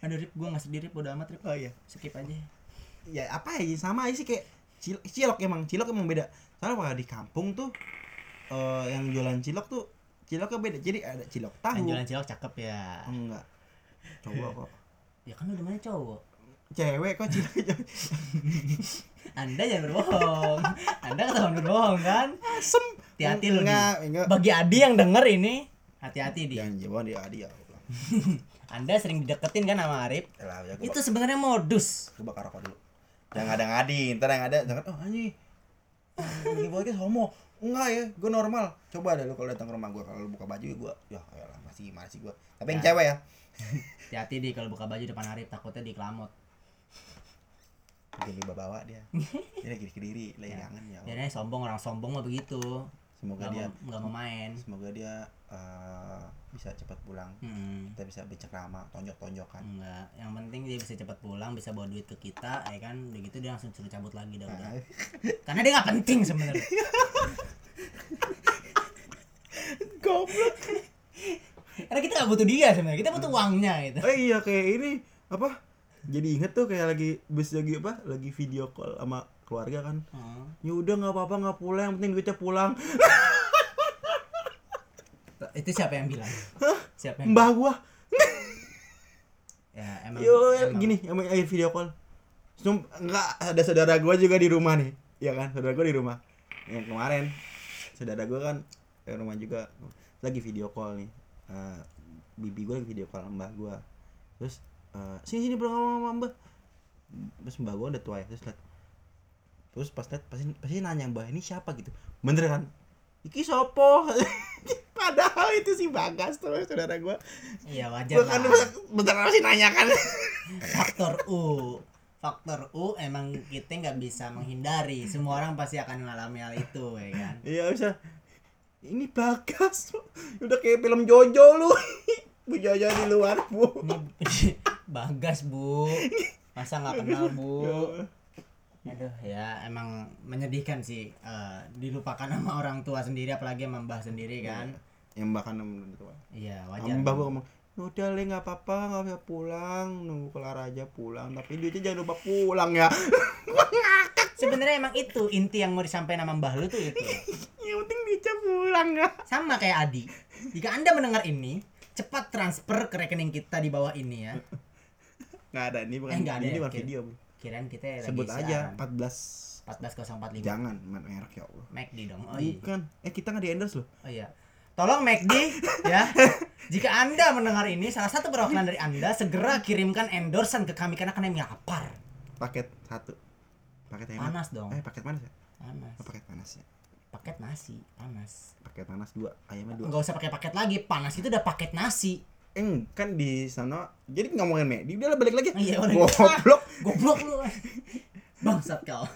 aduh rip gue nggak sedih rip udah amat rip Oh iya. skip aja Ya apa ya sama aja sih kayak cil- cilok emang cilok emang beda. Soalnya kalau di kampung tuh eh yang jualan cilok tuh ciloknya beda. Jadi ada cilok tahu. yang jualan cilok cakep ya Enggak. Coba kok. ya kan udah mana cowok Cewek kok cilok anda jangan berbohong anda ketahuan berbohong kan asem. hati-hati lu Enggak, bagi Adi yang denger ini hati-hati di Jangan jawab dia dia. anda sering dideketin kan sama Arif ya itu sebenarnya modus gue bakar rokok dulu jangan ada ngadi ntar yang ada jangan oh anjing. Lagi podcast homo. Enggak ya gue normal. Coba deh lu kalau datang ke rumah gue kalau buka baju gue ya elah masih gimana sih gue tapi yang Ya. cewek ya. Hati-hati di kalau buka baju depan Arif takutnya dikelamot bikin bawa bawa dia. Dia lagi di kediri lagi Ya. kangen ya Jadinya sombong orang sombong mah begitu semoga nggak dia nggak mau main semoga dia eh, bisa cepat pulang. Mm-mm. kita bisa bercengkrama tonjok tonjokan enggak yang penting dia bisa cepat pulang bisa bawa duit ke kita ya kan? Udah gitu dia langsung suruh cabut lagi dah udah. Karena dia nggak penting sebenarnya. Goblok. Karena kita nggak butuh dia sebenarnya kita butuh uangnya gitu. Oh iya kayak ini apa? Jadi inget tuh kayak lagi bus lagi apa? Lagi video call sama keluarga kan. Hmm. ya udah nggak apa-apa nggak pulang yang penting duitnya pulang. Itu siapa yang bilang? Siapa yang mbah gua. Ya emang, yo emang. gini sama air video call. Sum, enggak ada saudara gua juga di rumah nih. Ya kan? Saudara gua di rumah. Yang kemarin saudara gua kan di rumah juga. Lagi video call nih. Eh, bibi gua lagi video call mbah gua. Terus eh, sini sini pulang sama mbah. Terus mbah gua udah tua ya terus liat terus pas liat pasti pasti nanya mbah ini siapa? gitu. Bener kan? Iki sopo? Padahal itu si bagas terus saudara gua. Iya wajar kan lah. bentar masih nanya kan? Faktor U. Faktor U emang kita nggak bisa menghindari. Semua orang pasti akan mengalami hal itu ya kan? Iya bisa. Ini bagas. Udah kayak film Jojo lu. Bu Jojo di luar, Bu. ini bagas bu. Masa nggak kenal bu? Ya. Aduh ya emang menyedihkan sih eh, dilupakan sama orang tua sendiri apalagi sama mbah sendiri kan. Yang bahkan menurut gua. iya wajar. Mbak gua ngomong, udah le nggak apa-apa nggak usah pulang. Nunggu kelar aja pulang tapi duitnya jangan lupa pulang ya. Sebenarnya emang itu inti yang mau disampaikan sama mbah lu tuh itu. Yang penting duitnya pulang ya. Sama kayak Adi. Jika anda mendengar ini cepat transfer ke rekening kita di bawah ini ya. Nggak ada ini bukan Eh, ada ini bukan video bro. Kirain kita lagi sebut aja siaran. 14 14045 jangan merek ya Allah. McD dong oh iya. Bukan. Eh kita nggak di endorse loh. Oh iya. Tolong McD ya. Jika Anda mendengar ini, salah satu perwakilan dari Anda segera kirimkan endorsan ke kami karena kami lapar. paket satu. Paket hemat Panas dong. eh paket mana ya Panas. oh, paket panas ya. Paket nasi panas. Pakai panas dua ayamnya dua. Nggak usah pakai paket lagi panas itu udah paket nasi eh kan di sana jadi ngomongin Medi dia balik lagi. Iya udah. Goblok. Goblok lu. Bangsat kau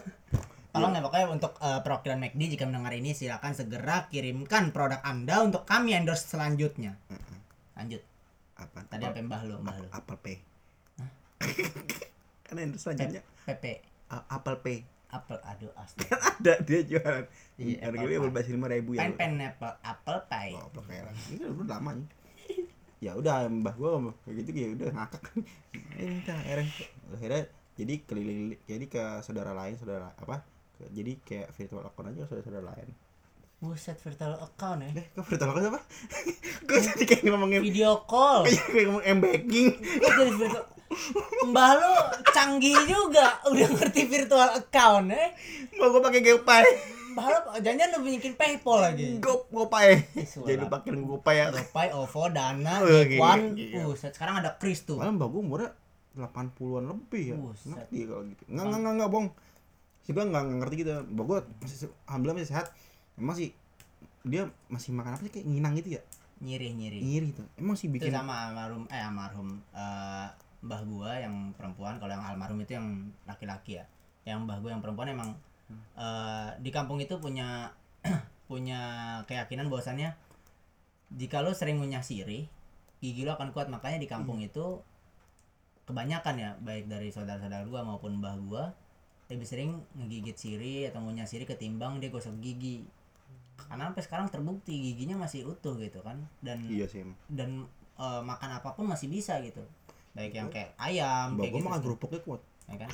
tolong ya pokoknya untuk eh, perwakilan McD jika mendengar ini silakan segera kirimkan produk anda untuk kami endorse selanjutnya. Lanjut. Apa? Tadi apa mbah lu? Mbah lu. Apel pay. Kan yang selanjutnya. PP a- apel pay. Apel aduh astaga ada dia jualan. Iya, harga Apple dia berbasis lima ribu ya pen pen apple apple pie. Goblok kayak orang. ini kan udah lama nih ya udah mbah gua kayak gitu ya udah ngakak. Ini kita akhirnya. Akhirnya jadi keliling jadi ke saudara lain saudara apa ke- jadi kayak virtual account aja ke saudara-saudara lain. Buset virtual account ya? Eh kok virtual account apa? Gue tadi kayak ngomongin video call. Kayak ngomong m banking Kok jadi virtual Mbah lu canggih juga udah ngerti virtual account eh? Mau gue pakai GoPay Lu jangan lu bikin PayPal lagi. Go GoPay jadi pakai GoPay ya. GoPay, OVO, Dana, Oh, One, gila, gila. Buset, sekarang ada Kris tuh. malah mbak gue umurnya 80-an lebih ya. Ngerti kalau gitu. Nggak nggak nggak nggak bong. Sih gue nggak ngerti gitu. Mbak gue masih alhamdulillah masih sehat. Emang sih dia masih makan apa sih? Kayak nginang gitu ya? Nyiri-nyiri. ngiri tuh. Emang sih Itu bikin sama almarhum eh almarhum eh, mbah gua yang perempuan, kalau yang almarhum itu yang laki-laki ya. Yang mbah gua yang perempuan emang Eh, di kampung itu punya punya keyakinan bahwasannya jika lo sering ngunyah sirih, gigi lo akan kuat. Makanya di kampung Hmm. itu kebanyakan ya baik dari saudara-saudara gua maupun mbah gua lebih sering ngegigit sirih atau ngunyah sirih ketimbang dia gosok gigi. Karena sampai sekarang terbukti giginya masih utuh gitu kan. Dan iya sih dan eh, makan apa pun masih bisa gitu. Baik yang kayak ayam mbak kayak gue gitu makan kerupuknya kuat. Ya kan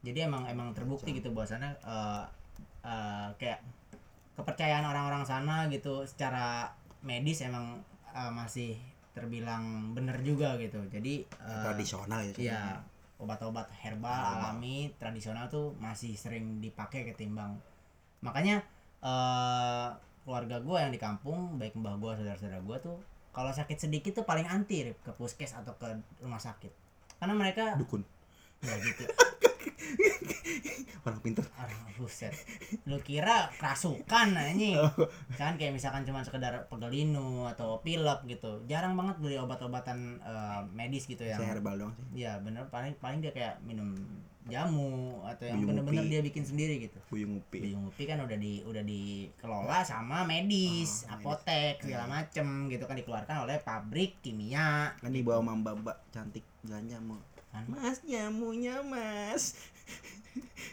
jadi emang emang terbukti gitu bahwasannya eh, eh, kayak kepercayaan orang-orang sana gitu secara medis emang eh, masih terbilang bener juga gitu jadi eh, tradisional ya Iya, obat-obat herbal alami tradisional tuh masih sering dipakai ketimbang. Makanya eh keluarga gue yang di kampung, baik mbah gue, saudara-saudara gue tuh kalau sakit sedikit tuh paling anti Rip, ke puskes atau ke rumah sakit. Karena mereka dukun ya gitu. orang pinter Aduh, buset. Lu kira kerasukan anjing. Kan kayak misalkan cuma sekedar pegelinu atau pilek gitu. Jarang banget beli obat-obatan eh, medis gitu yang saya herbal doang sih Iya bener paling paling dia kayak minum jamu atau yang bener-bener dia bikin sendiri gitu. buyung upi Buyung upi kan udah di udah dikelola sama medis, Oh, medis. apotek segala macem gitu kan dikeluarkan oleh pabrik kimia. kan di bawah mamba mbak cantik belanja mau mas jamunya mas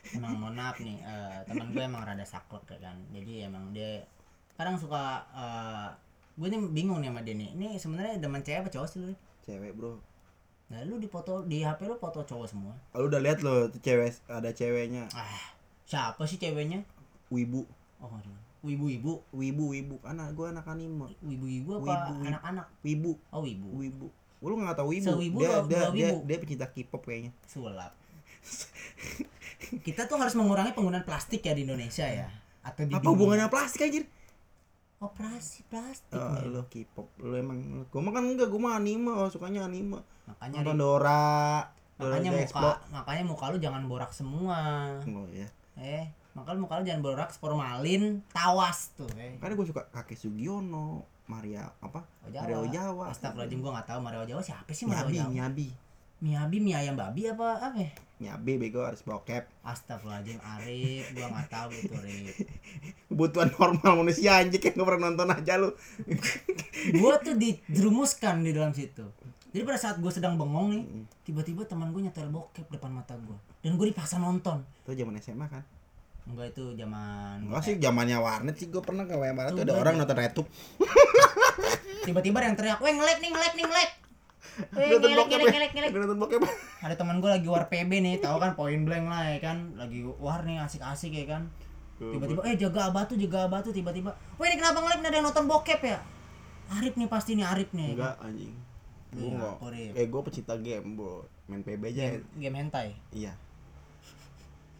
Emang mohon maaf nih eh, teman gue emang rada saklek ya kan. Jadi emang dia kadang suka eh, gue nih bingung nih sama dia nih. Ini sebenarnya demen cewek apa cowok sih lu? cewek bro Nah lu di foto di HP lu foto cowok semua. lu udah lihat lo cewek ada ceweknya Ah, siapa sih ceweknya? wibu Oh, aduh. Wibu-wibu. wibu wibu anak gua anak anime Wibu-wibu apa Wibu, wibu. anak-anak? wibu Oh, wibu. wibu lu nggak tahu wibu Sewibu dia dia, dia wibu. dia pecinta K-pop kayaknya sulap kita tuh harus mengurangi penggunaan plastik ya di Indonesia ya. Atau di apa dunia. hubungannya plastik anjir? Operasi plastik oh, men. lu K-pop lu emang gua mah kan enggak gua mah anime oh, sukanya anime. Makanya nonton Dora Dora makanya the muka makanya muka lu jangan borak semua. Oh ya eh makanya muka lu jangan borak formalin tawas tuh eh. Karena gua suka kakek Sugiono Maria apa? Oh, Jawa. Mario Jawa Astagfirullahaladzim gua gak tahu Mario Jawa siapa sih Mario Nyabi Jawa Nyabi Miyabi mie ayam babi apa apa ya? Nyabi bego harus bokep. Astagfirullahaladzim Arif. Gua gak tahu itu Arif. Kebutuhan normal manusia anjing kayak nggak pernah nonton aja lu. Gua tuh dijerumuskan di dalam situ. Jadi pada saat gue sedang bengong nih tiba-tiba teman gue nyetel bokep depan mata gue dan gue dipaksa nonton. Itu zaman SMA kan? Enggak itu zaman enggak sih zamannya warnet sih gue pernah ke Barat tuh ada orang nonton YouTube tiba-tiba ada yang teriak weh ngelek nih ngelek nih ngelek nonton bokep ngelek, ya? ngelek, ngelek. Dia nonton bokep ada teman gue lagi war PB nih tahu kan? Point blank lah ya kan? Lagi war nih asik-asik ya kan? Tiba-tiba eh jaga abah tuh jaga abah tuh tiba-tiba weh ini kenapa ngelek nih? Ada yang nonton bokep ya? Arif nih pasti nih Arif nih enggak anjing. Gue Iya, enggak Korip. eh gue pecinta game bro. Main PB aja. Game, game hentai? Iya.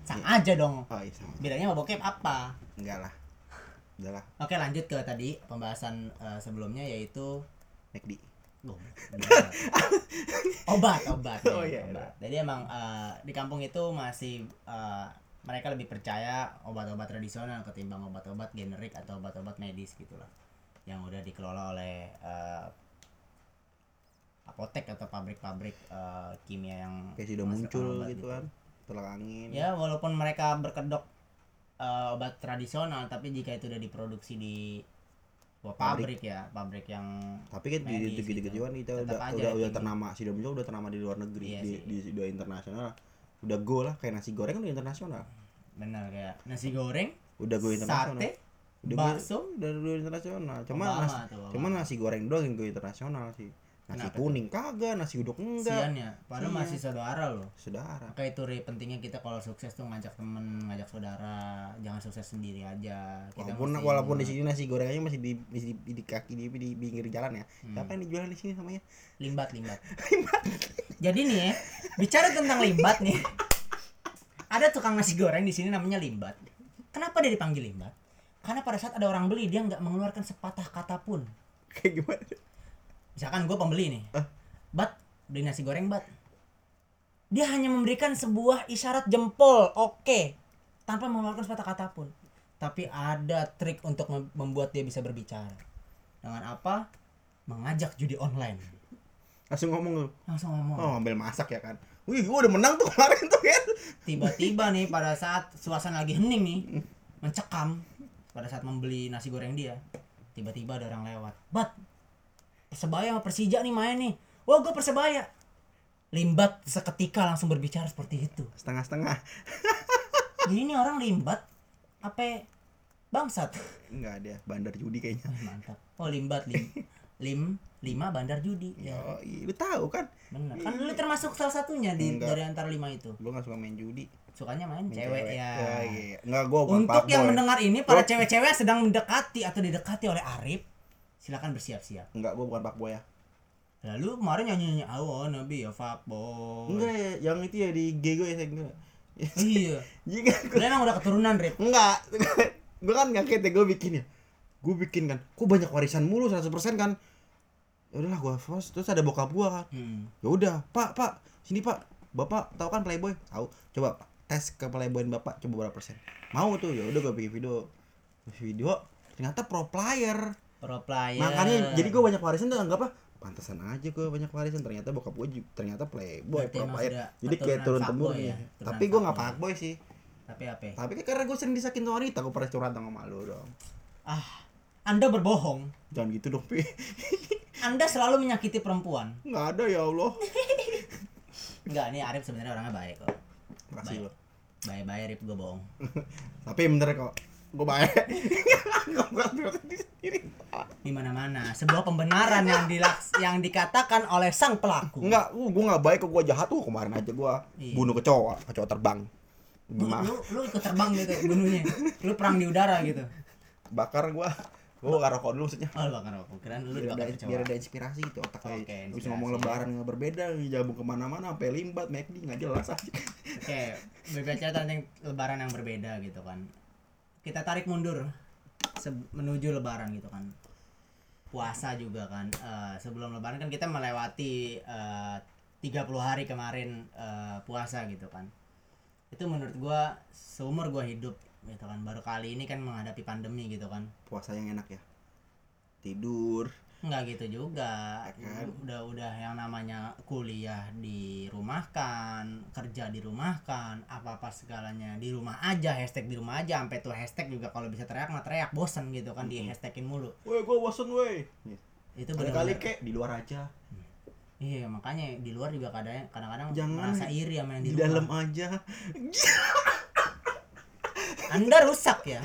Sama aja dong. Oh iya sama bedanya sama bokep apa? Enggak lah. Udah lah. Oke lanjut ke tadi pembahasan eh, sebelumnya yaitu McD Obat obat. Oh, nih, iya, obat. Jadi emang eh, di kampung itu masih eh, mereka lebih percaya obat-obat tradisional ketimbang obat-obat generik atau obat-obat medis gitulah yang udah dikelola oleh eh, apotek atau pabrik-pabrik eh, kimia yang kayak sudah muncul obat gitu kan tolak angin. Ya walaupun mereka berkedok eh, obat tradisional tapi jika itu udah diproduksi di sebuah pabrik, ya pabrik yang tapi kan di gitu gitu. kan kita Tetap udah udah udah ternama sudah muncul udah ternama di luar negeri Iya di, sih. di udah internasional udah go lah kayak nasi goreng kan udah internasional. Benar kayak nasi goreng udah go internasional. sate udah bakso. udah go internasional. Cuman Obama nasi, nasi goreng doang yang go internasional sih nasi Kenapa tuh? kuning kagak nasi uduk enggak. Sian ya padahal Iya. masih saudara loh. Saudara. Maka itu Ri, pentingnya kita kalau sukses tuh ngajak temen ngajak saudara. Jangan sukses sendiri aja. Kita walaupun mesti walaupun di sini nasi goreng aja masih di masih di, di kaki di, di, pinggir jalan ya. Hmm. siapa yang dijual di sini namanya? Limbat limbat. Jadi nih ya bicara tentang limbat nih. Ada tukang nasi goreng di sini namanya limbat. Kenapa dia dipanggil limbat? Karena pada saat ada orang beli dia nggak mengeluarkan sepatah kata pun. Kayak gimana misalkan gue pembeli nih. Eh. bat beli nasi goreng bat. Dia hanya memberikan sebuah isyarat jempol oke tanpa mengeluarkan sepatah kata pun. Tapi ada trik untuk mem- membuat dia bisa berbicara. Dengan apa? Mengajak judi online. Langsung ngomong lu? Langsung ngomong. Oh ambil masak ya kan? Wih gua udah menang tuh kemarin tuh kan? Tiba-tiba nih pada saat suasana lagi hening nih mencekam pada saat membeli nasi goreng dia tiba-tiba ada orang lewat. Bat persebaya sama persija nih main nih. Wah gue persebaya. Limbat seketika langsung berbicara seperti itu. Setengah-setengah. Jadi ini orang limbat apa bangsat. Enggak ada bandar judi kayaknya. Wah, mantap. Oh limbat lim lim lima bandar judi. Ya. Oh iya lu tahu kan? Benar kan lu termasuk salah satunya di Enggak. dari antara lima itu. Gua nggak suka main judi. Sukanya main, Main cewek, ya. Oh, iya. enggak gua bukan Untuk yang fuckboy. mendengar ini para cewek-cewek sedang mendekati atau didekati oleh Arif, silakan bersiap-siap. enggak gua bukan fuckboy ya. Lalu kemarin nyanyi-nyanyi awan nabi ya fuckboy. enggak ya yang itu ya di G gue ya saya enggak Iya. Jika Lu emang udah keturunan, Rip. enggak. Gua kan ngaget ya gua bikin ya. Gua bikin kan. Kok banyak warisan mulu 100% kan. Ya udahlah gua first terus ada bokap gua kan. Hmm. ya udah pak pak sini pak. Bapak tahu kan playboy? Tahu. Coba Pak, tes ke playboy bapak coba berapa persen. Mau tuh. Ya udah gue bikin video. Video ternyata pro player Pro player. makanya jadi gue banyak warisan tuh anggap apa pantesan aja gue banyak warisan ternyata bokap gue ternyata playboy Berarti pro player jadi kayak turun temurun ya, ya tapi gue nggak fuckboy. fuckboy sih Tapi apa? tapi kan karena gue sering disakin wanita gue pernah curhat sama malu dong Ah, Anda berbohong. jangan gitu dong pi Anda selalu menyakiti perempuan. nggak ada ya allah Enggak, nih Arif sebenarnya orangnya baik kok. makasih Baik. lo Baik-baik Rip gue bohong. tapi bener kok gue baik Di mana-mana sebuah pembenaran yang dilaks yang dikatakan oleh sang pelaku. Enggak, uh, gue nggak baik kok gue jahat tuh kemarin aja gue Iya. bunuh kecoa, kecoa terbang. Gimana? lu, lu ikut terbang gitu bunuhnya. Lu perang di udara gitu. Bakar gue, gue bakar rokok dulu maksudnya. Oh, lu bakar rokok. Kirain lu Biar ada, biar ada inspirasi gitu otak Oke, kayak bisa inspirasi. ngomong lebaran nggak berbeda, jabung ke mana-mana, sampai limbat, McD nggak jelas aja. Oke, berbicara tentang lebaran yang berbeda gitu kan. Kita tarik mundur menuju lebaran gitu kan. Puasa juga kan. Eh, sebelum lebaran kan kita melewati eh, 30 hari kemarin eh, puasa gitu kan. Itu menurut gua seumur gua hidup gitu kan. Baru kali ini kan menghadapi pandemi gitu kan. Puasa yang enak ya. Tidur, Enggak gitu juga. Kan? Udah udah yang namanya kuliah di rumah kan, kerja di rumah kan, apa-apa segalanya di rumah aja, hashtag di rumah aja, sampai tuh hashtag juga kalau bisa teriak mah teriak bosen gitu kan di hashtagin mulu. woi gue bosen woi. Itu Kali-kali benar kek di luar aja, Iya, makanya di luar juga kadang kadang-kadang Jangan merasa iri sama yang di, di, dalam aja. Anda rusak ya.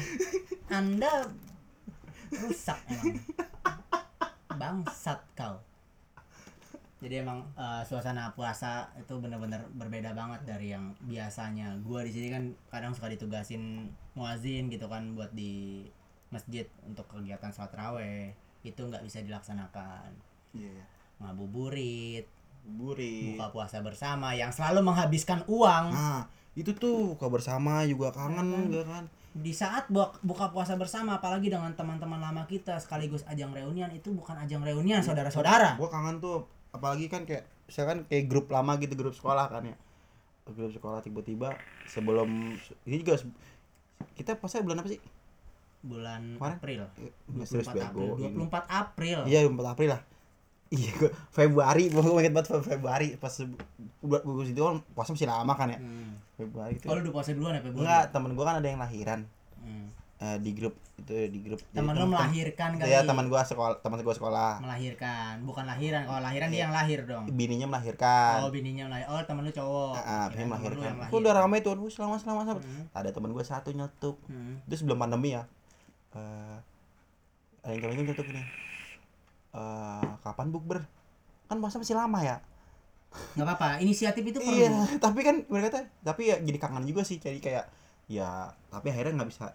Anda rusak emang. Bangsat kau. Jadi emang eh, suasana puasa itu benar-benar berbeda banget dari yang biasanya. Gua di sini kan kadang suka ditugasin muazin gitu kan buat di masjid untuk kegiatan sholat raweh. Itu nggak bisa dilaksanakan. Iya. Ngabuburit, Buri. buka puasa bersama yang selalu menghabiskan uang. Nah, itu tuh buka bersama juga kangen juga kan. Di saat buka, buka puasa bersama apalagi dengan teman-teman lama kita sekaligus ajang reunian itu bukan ajang reunian saudara-saudara. Gua kangen tuh apalagi kan kayak misalkan kayak grup lama gitu grup sekolah kan ya. Grup sekolah tiba-tiba sebelum ini juga kita pasnya bulan apa sih? Bulan Kemarin? April. Nggak serius 24 April bego ini. 24 April. Iya 4 April lah iya gua Februari gua gua inget banget Fe- Februari pas buat bagus itu kan puasa masih lama kan ya Hmm. Februari itu oh lu udah puasa duluan ya Februari enggak temen gua kan ada yang lahiran Hmm. eh, di grup itu di grup teman lu melahirkan kali Iya teman gua sekolah teman gua sekolah melahirkan bukan lahiran kalau lahiran Iya. dia yang lahir dong bininya melahirkan oh bininya melahir oh temen lu cowok Ah, ah, bininya temen lu melahirkan. Gua udah ramai tuh, "Wih, selamat selamat selamat. Hmm. Ada teman gua satu nyetuk. Hmm. Itu sebelum pandemi ya. Eh ada yang itu nyetuk ini. Eh kapan bukber? Kan puasa masih lama ya. nggak apa-apa inisiatif itu perlu Iya, tapi kan mereka kata, tapi ya jadi kangen juga sih. Jadi kayak ya, tapi akhirnya nggak bisa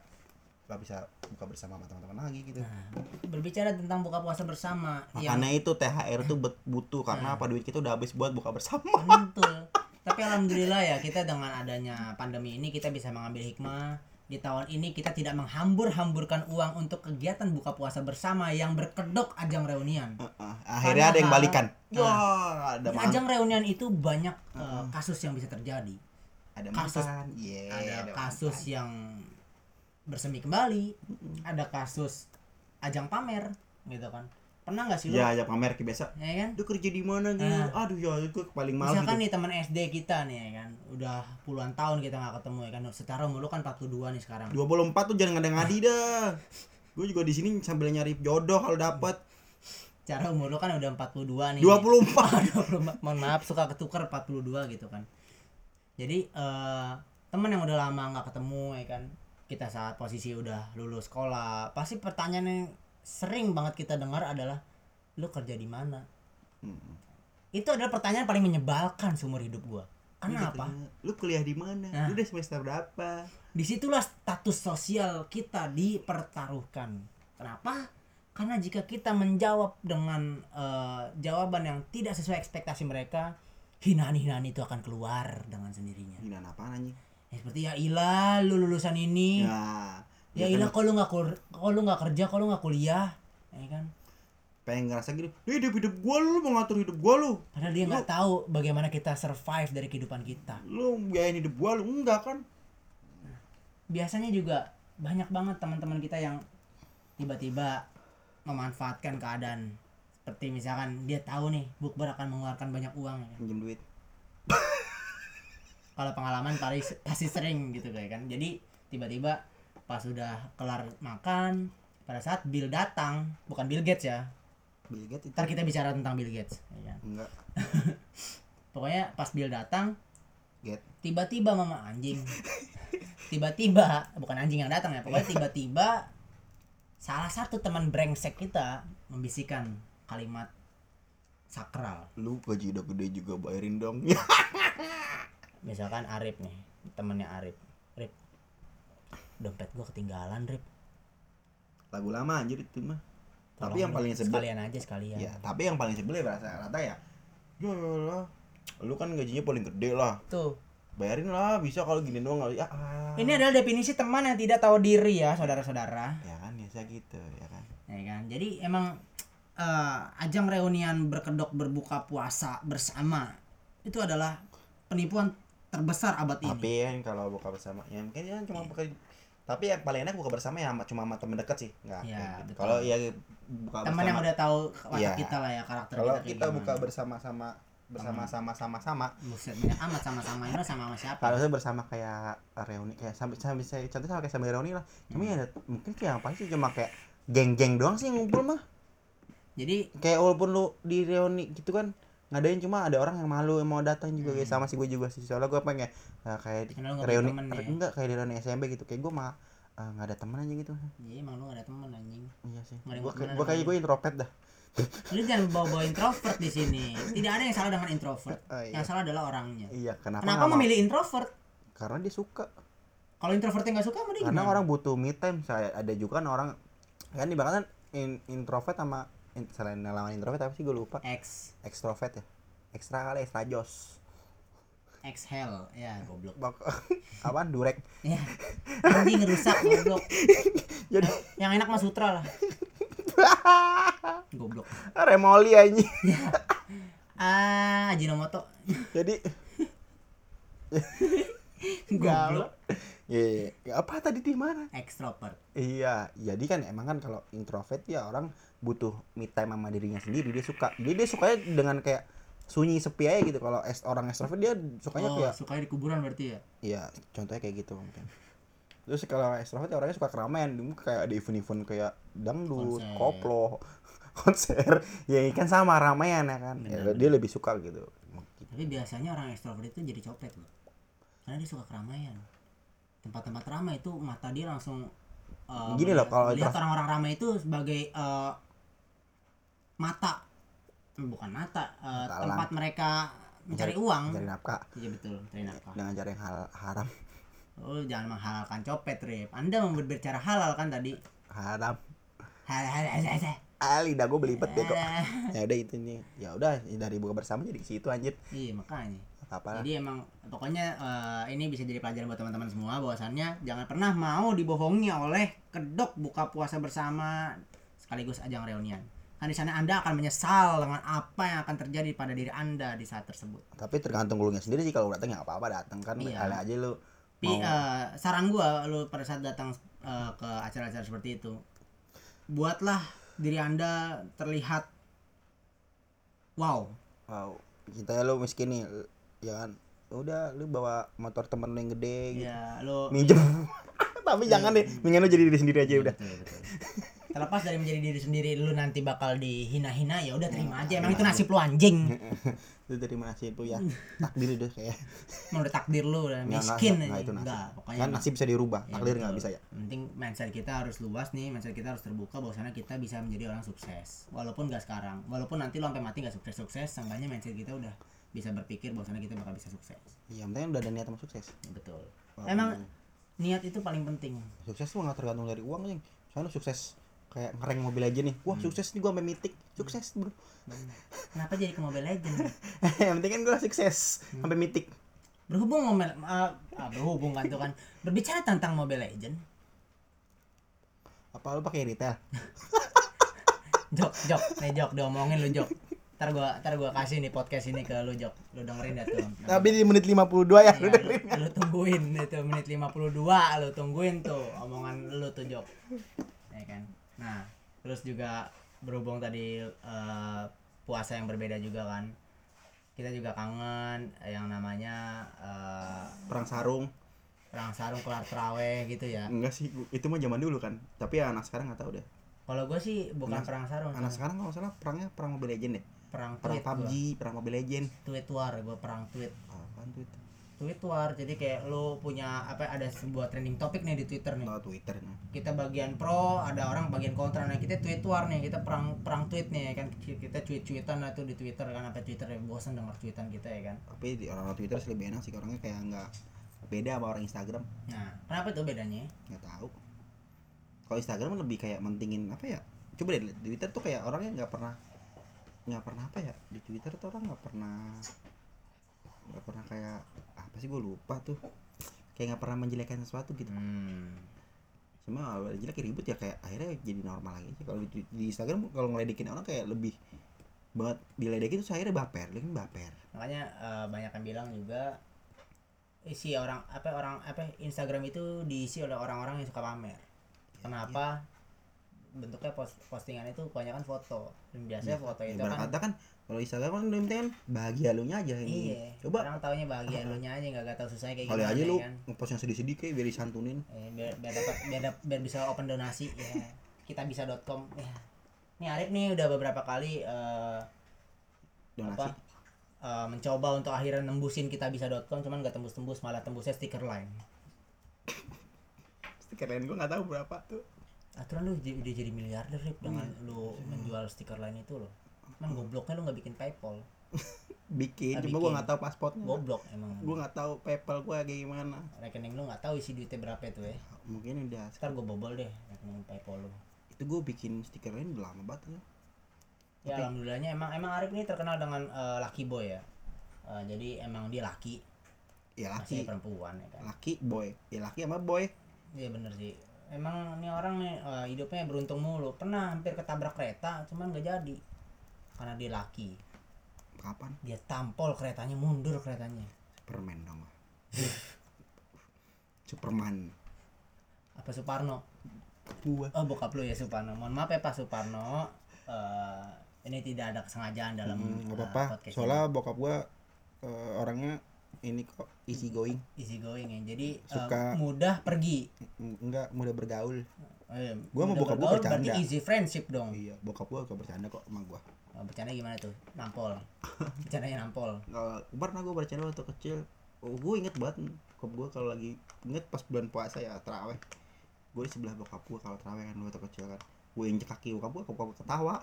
nggak bisa buka bersama sama teman-teman lagi gitu. Nah, berbicara tentang buka puasa bersama yang Makanya itu THR tuh bet- butuh karena apa duit kita udah habis buat buka bersama. betul tapi alhamdulillah ya kita dengan adanya pandemi ini kita bisa mengambil hikmah di tahun ini kita tidak menghambur-hamburkan uang untuk kegiatan buka puasa bersama yang berkedok ajang reunian. Heeh, akhirnya ada yang balikan. Nah, Wah, ada di ajang reunian itu banyak eh, kasus yang bisa terjadi. Ada kasus-. Iya, ada ada kasus yang bersemi kembali ada kasus ajang pamer gitu kan pernah nggak sih lu Ya, ya pamer kayak biasa. ya kan Dia kerja di mana gitu? Ah. Aduh ya itu paling mahal misalkan gitu. nih teman SD kita nih ya kan udah puluhan tahun kita nggak ketemu ya kan secara umur lu kan 42 nih sekarang 24 tuh jangan ngada-ngadi dah. Gue juga di sini sambil nyari jodoh kalau dapat. cara umur lu kan udah 42 nih 24. 24 mohon maaf suka ketukar 42 gitu kan jadi eh teman yang udah lama nggak ketemu ya kan kita saat posisi udah lulus sekolah pasti pertanyaan yang sering banget kita dengar adalah lu kerja di mana Hmm. itu adalah pertanyaan paling menyebalkan seumur hidup gua kenapa Lu kuliah di mana? Nah. Lu udah semester berapa? di situlah status sosial kita dipertaruhkan kenapa karena jika kita menjawab dengan eh, jawaban yang tidak sesuai ekspektasi mereka hinaan-hinaan itu akan keluar dengan sendirinya Hinaan apaan anjing? ya, seperti ya ilah lu lulusan ini Ya. Ya ya ilah kan, kalau nggak kur- kalau lu nggak kerja kalau nggak kuliah ya kan pengen ngerasa gitu. Lu hidup hidup gua lu, mau ngatur hidup gua lu. padahal dia nggak tahu bagaimana kita survive dari kehidupan kita Lu biayain hidup gua lu enggak kan? biasanya juga banyak banget teman-teman kita yang tiba-tiba memanfaatkan keadaan seperti misalkan dia tahu nih bukber akan mengeluarkan banyak uang ya kan. Pinjem duit. kalau pengalaman pasti pasti sering gitu kayak kan jadi tiba-tiba pas sudah kelar makan pada saat Bill datang bukan Bill Gates ya Bill Gates itu. ntar kita bicara tentang Bill Gates ya kan? Enggak. pokoknya pas Bill datang Get. tiba-tiba mama anjing tiba-tiba bukan anjing yang datang ya pokoknya tiba-tiba salah satu teman brengsek kita membisikkan kalimat sakral Lu gaji udah gede juga bayarin dong. misalkan Arif nih temennya Arif dompet gua ketinggalan Rip Lagu lama anjir itu mah. Tolong Tapi yang paling sebel sekalian aja sekalian Ya, tapi yang paling sebel ya rata-rata ya. Ya lah. Lu kan gajinya paling gede lah. tuh Bayarin lah, bisa kalau gini doang kali. Ya, ah. ini adalah definisi teman yang tidak tahu diri ya saudara-saudara ya kan biasa gitu, ya kan. ya kan jadi emang eh, ajang reunian berkedok berbuka puasa bersama itu adalah penipuan terbesar abad ini Tapi kan kalau buka bersama ya mungkin ya cuma buka tapi yang paling enak buka bersama ya sama- cuma sama temen deket sih nggak betul. kalau ya buka teman bersama yang udah tahu watak Iya. kita lah ya karakter kalau kita, kita buka bersama-sama bersama-sama sama-sama buset banyak amat sama-sama ini sama sama siapa? Kalau saya bersama kayak reuni kayak sampai sampai saya contoh sama kayak sambil reuni lah. Cuma Hmm. ya mungkin kayak apa sih cuma kayak geng-geng doang sih ngumpul mah. Jadi kayak walaupun lu di reuni gitu kan ngadain cuma ada orang yang malu yang mau datang juga kayak sama sih gue juga sih. Soalnya gue pengen nah, kayak di Hmm. Reuni temen ya? enggak kayak di reuni SMP gitu. Kayak gue mah nggak ada temen aja gitu. Iya emang lu gak ada temen anjing. Iya sih. Gue kayak gue introvert dah. Lu jangan bawa bawa introvert di sini. Tidak ada yang salah dengan introvert. Oh, iya. yang salah adalah orangnya. Iya kenapa kenapa memilih introvert? Karena dia suka. Kalau introvertnya nggak suka mending karena gimana? orang butuh me time. Saya ada juga kan orang kan ibaratnya in, introvert sama selain lawan introvert apa sih gue lupa? X extrovert ya? Ekstra kali ekstra jos. Exhale. Ya goblok. Bak apaan? Durek. Ya anjing rusak goblok. Jadi yang enak mah sutra lah. Goblok. Remoli aja ah Ajinomoto. Jadi goblok. Iya, iya. apa tadi di mana? extrovert. Iya, jadi kan emang kan kalau introvert ya orang butuh me time sama dirinya sendiri dia suka. Jadi dia sukanya dengan kayak sunyi sepi aja gitu. Kalau es- orang extrovert dia sukanya oh kayak sukanya di kuburan berarti ya Iya, contohnya kayak gitu mungkin. Terus kalau extrovert ya orangnya suka keramaian, kayak di event-event kayak dangdut, Konser. koplo, konser. Ya kan sama ramean ya kan. Ya, dia lebih suka gitu. tapi biasanya orang extrovert itu jadi copet loh karena dia suka keramaian tempat-tempat ramai itu mata dia langsung eh, Gini loh, kalau intro- orang-orang ramai itu sebagai eh, mata bukan mata Mata tempat mereka mencari uang Cari nafkah iya betul mencari nafkah dengan cara yang hal haram. oh jangan menghalalkan copet Rip anda mau berbicara halal kan tadi Haram. halal halal halal, halal. Ah, lidah gue belibet deh kok. Ya udah itu nih. Ya udah dari buka bersama jadi situ anjir. iya makanya Apa? Jadi emang pokoknya eh, ini bisa jadi pelajaran buat teman-teman semua bahwasannya jangan pernah mau dibohongi oleh kedok buka puasa bersama sekaligus ajang reunian. Kan di sana Anda akan menyesal dengan apa yang akan terjadi pada diri Anda di saat tersebut. Tapi tergantung lu sendiri sih kalau datang ya apa-apa datang kan Iya. kali aja lu Tapi mau eh, saran gua lu pada saat datang eh, ke acara-acara seperti itu buatlah diri Anda terlihat wow. wow kita ya lu miskin nih ya kan udah lu bawa motor temen lu yang gede gitu Ya, lu minjem tapi jangan deh mendingan lu jadi diri sendiri aja udah Betul, betul. Terlepas dari menjadi diri sendiri lu nanti bakal dihina-hina ya udah terima aja. Emang itu nasib lu anjing. itu dari mana sih itu ya takdir itu kayak Menurut takdir lu udah Nggak, nggak, miskin nggak, aja. itu nasib Enggak, pokoknya kan nasib bisa dirubah Ya, takdir betul. nggak bisa ya penting mindset kita harus luas nih, mindset kita harus terbuka bahwasanya kita bisa menjadi orang sukses. Walaupun gak sekarang, walaupun nanti lu sampai mati gak sukses-sukses, seenggaknya mindset kita udah bisa berpikir bahwasanya kita bakal bisa sukses. iya penting udah ada niat mau sukses Betul. Walaupun Emang niat itu paling penting. sukses tuh nggak tergantung dari uang nih soalnya lu sukses kayak ngereng mobil aja nih. Hmm. wah sukses nih gua sampai mitik. Sukses bro. Kenapa jadi ke Mobile Legend? yang penting kan gua sukses Hmm. sampai mitik. Berhubung ngomel ah, ah, berhubung kan tuh kan. Berbicara tentang Mobile Legend apa lu pakai retail? Jok jok. Nih jok. Diomongin lu jok. Ntar gua ntar gua kasih nih podcast ini ke lu jok. Lu dengerin dah tuh. Tapi di menit 52 ya Iya, lu, lu tungguin itu menit 52 lu tungguin tuh omongan lu tuh jok. Ya kan nah terus juga berhubung tadi eh, puasa yang berbeda juga kan kita juga kangen yang namanya eh, perang sarung. perang sarung kelar teraweh gitu ya. Enggak sih itu mah zaman dulu kan. Tapi ya anak sekarang nggak tahu deh. Kalau gue sih bukan Anak- perang sarung, anak Sarung. sekarang kalau salah perangnya perang Mobile Legend deh. Perang perang PUBG gua. perang Mobile Legend. Tweet war, gue perang tweet. apaan Tweet war, jadi kayak lu punya apa ada sebuah trending topik nih di Twitter nih. Nggak Twitter nah. Kita bagian pro, ada orang bagian kontra. Nah, kita tweet war nih, kita perang perang tweet nih ya kan. Kita tweet-tweetan lah tuh di Twitter kan apa Twitter ya bosan denger tweetan kita ya kan. tapi di orang-orang Twitter sih lebih enak sih orangnya kayak nggak beda sama orang Instagram Nah, kenapa tuh bedanya? nggak tahu kalau Instagram lebih kayak mentingin apa ya coba deh di Twitter tuh kayak orangnya nggak pernah nggak pernah apa ya di Twitter tuh orang nggak pernah nggak pernah kayak apa sih gue lupa tuh kayak nggak pernah menjelekkan sesuatu gitu Hmm. cuma awal jelek ribut ya kayak akhirnya jadi normal lagi kalau di, di Instagram kalau ngeledekin orang kayak lebih banget diledekin tuh akhirnya baper ledekin baper Makanya eh, banyak yang bilang juga isi orang apa orang apa Instagram itu diisi oleh orang-orang yang suka pamer. Kenapa? Bentuknya post, postingan itu kebanyakan foto. Dan biasanya foto itu kan kata kan kalau Instagram kan udah kan bahagia lu nya aja ini. Iya. coba. orang taunya bahagia lu nya aja nggak gak tahu susahnya kayak kali gimana aja ya lu kan. ngepost yang sedih-sedih kayak biar disantunin. Eh, biar, biar dapat biar, dap- biar bisa open donasi ya. Kita bisa.com ya. Ini Arif nih udah beberapa kali eh, donasi. apa eh, mencoba untuk akhirnya nembusin kita bisa.com cuman gak tembus-tembus malah tembusnya stiker line stiker lain gua nggak tahu berapa tuh. Aturan lu udah jadi miliarder Rip dengan lu menjual stiker line itu loh man gobloknya lu nggak bikin paypal? Bikin Ah, cuma bikin. nggak tahu pasportnya goblok emang. Gua nggak tahu PayPal gua kayak gimana. Rekening lu nggak tahu isi duitnya berapa itu ya? Mungkin udah ntar gue bobol deh rekening paypal lu. Itu gua bikin stiker lain udah lama banget ya. ya alhamdulillahnya emang emang Arif ini terkenal dengan eh, lucky boy ya. Eh, jadi emang dia laki ya masih laki perempuan ya kan? Laki boy. Ya laki sama boy. Iya bener sih. Emang ini orang nih eh, hidupnya beruntung mulu. Pernah hampir ketabrak kereta cuman gak jadi karena dia laki. Kapan? Dia tampol keretanya mundur keretanya. Permen dong. Superman. Apa Suparno? Gua. Oh bokap lu ya Suparno. Mohon maaf ya Pak Suparno. Eh, ini tidak ada kesengajaan dalam Hmm, eh, apa-apa. podcast soalnya bokap gua eh, orangnya ini kok easy going. Ini. easy going ya. Jadi eh, Suka- mudah pergi. Enggak mudah bergaul. Eh, Gua mudah bokap gua bergaul berarti bercanda. easy friendship dong. Iya bokap gua suka bercanda kok sama gua bercanda gimana tuh? Nampol. Bercandanya nampol. Nggak, pernah gue bercanda waktu kecil. Oh, gue inget banget bokap gue kalau lagi inget pas bulan puasa ya teraweh gue di sebelah bokap gue kalau teraweh kan waktu kecil kan. Gue injek kaki bokap gue bokap gue ketawa.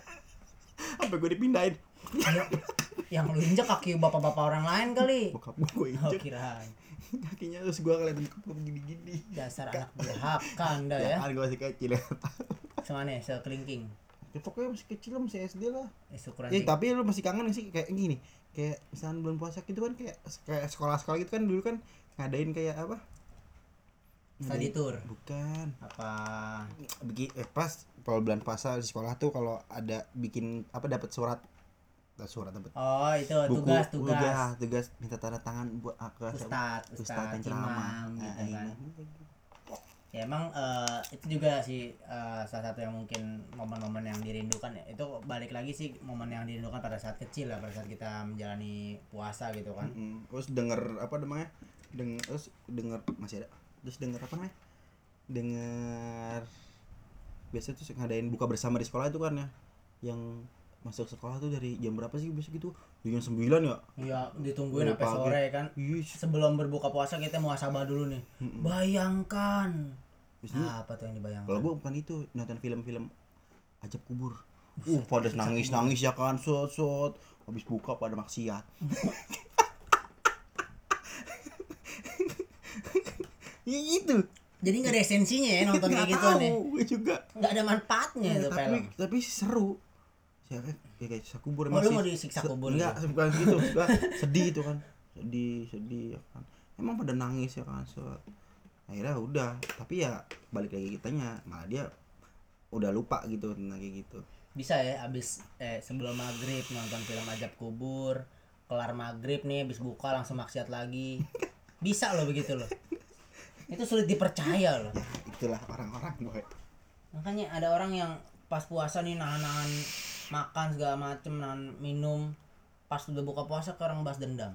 Sampai gue dipindahin. Yang, lu injek kaki bapak-bapak orang lain kali. Bokap gue gue oh injek kirain. Kakinya terus gue bokap gue gini-gini. Dasar anak durhaka anda ya ya. kan gue masih kecil ya. Semana sekelingking Ya, pokoknya masih kecil lah masih SD lah. Eh, sih. tapi lu masih kangen sih? Kayak gini kayak misalnya bulan puasa gitu kan kayak kayak sekolah-sekolah gitu kan dulu kan ngadain kayak apa? Study tour. Bukan. Apa? Bikin eh, pas kalau bulan puasa di sekolah tuh kalau ada bikin apa dapat surat. Surat dapat oh itu buku. tugas tugas. Tugas tugas. Minta tanda tangan buat ah, ke ustad ustad ustad yang ceramah. Gitu Ah, kan. Ya emang eh, itu juga sih eh, salah satu yang mungkin momen-momen yang dirindukan ya. itu balik lagi sih momen yang dirindukan pada saat kecil lah pada saat kita menjalani puasa gitu kan. Mm-mm. terus denger apa namanya denger terus denger masih ada. Terus denger apa namanya? Denger biasa tuh ngadain buka bersama di sekolah itu kan ya. Yang masuk sekolah tuh dari jam berapa sih biasa gitu? Jam 9 ya? Iya ditungguin sampai sore kan. Ih, sebelum berbuka puasa kita muasabah dulu nih. Bayangkan Terus dulu, apa tuh yang dibayangkan? Kalau gua bukan itu nonton film-film ajab kubur. Uh pada nangis nangis ya kan sot sot. Habis buka pada maksiat. Ya gitu. Jadi nggak ada esensinya ya nonton kayak gitu nih juga. Nggak ada manfaatnya itu Ya, tapi film. tapi seru. Siapa ya kayak siksa kubur Oh, lu sih- mau disiksa se- kubur enggak gitu? bukan gitu sedih itu kan. Sedih sedih ya kan. Emang pada nangis ya kan so akhirnya udah tapi ya balik lagi kitanya malah dia udah lupa gitu tentang kayak gitu. Bisa ya abis eh sebelum maghrib nonton film ajab kubur kelar maghrib nih abis buka langsung maksiat lagi. Bisa loh begitu loh. Itu sulit dipercaya loh. Ya itulah orang-orang boy. Makanya ada orang yang pas puasa nih nahan-nahan makan segala macem nahan minum pas udah buka puasa ke orang bahas dendam.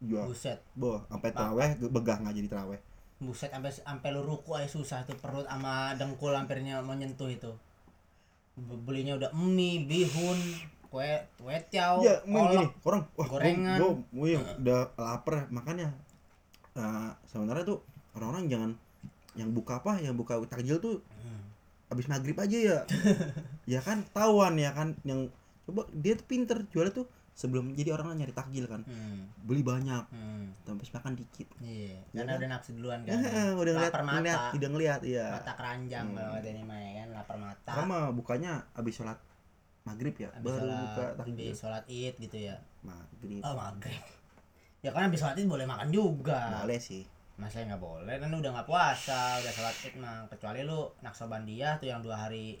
Ya. Buset. Boh sampai teraweh gue begah nggak jadi teraweh buset sampai sampai lu ruku aja susah tuh perut sama dengkul hampirnya menyentuh itu Be- belinya udah mie bihun kue kue tiao ya kolak. orang wah gorengan. gue gue udah lapar makanya eh, sebenarnya tuh orang-orang jangan yang buka apa yang buka takjil tuh Hmm. habis maghrib aja ya ya kan tawan ya kan yang coba dia tuh pinter jualnya tuh sebelum jadi orang nyari takjil kan Hmm. beli banyak Hmm. tapi makan dikit Iya, Iya karena kan? udah nafsu duluan kan. udah ngeliat lapar mata. ngeliat udah ngeliat iya Mata keranjang Hmm. kalau ini mah ya kan, lapar mata. sama bukanya habis sholat maghrib ya Habis baru sholat, buka takjil habis sholat id gitu ya. maghrib Oh maghrib. Ya kan habis sholat id boleh makan juga. boleh sih Masa nggak boleh kan udah nggak puasa, udah sholat id mah. Kecuali lu naksobandiah tuh yang dua hari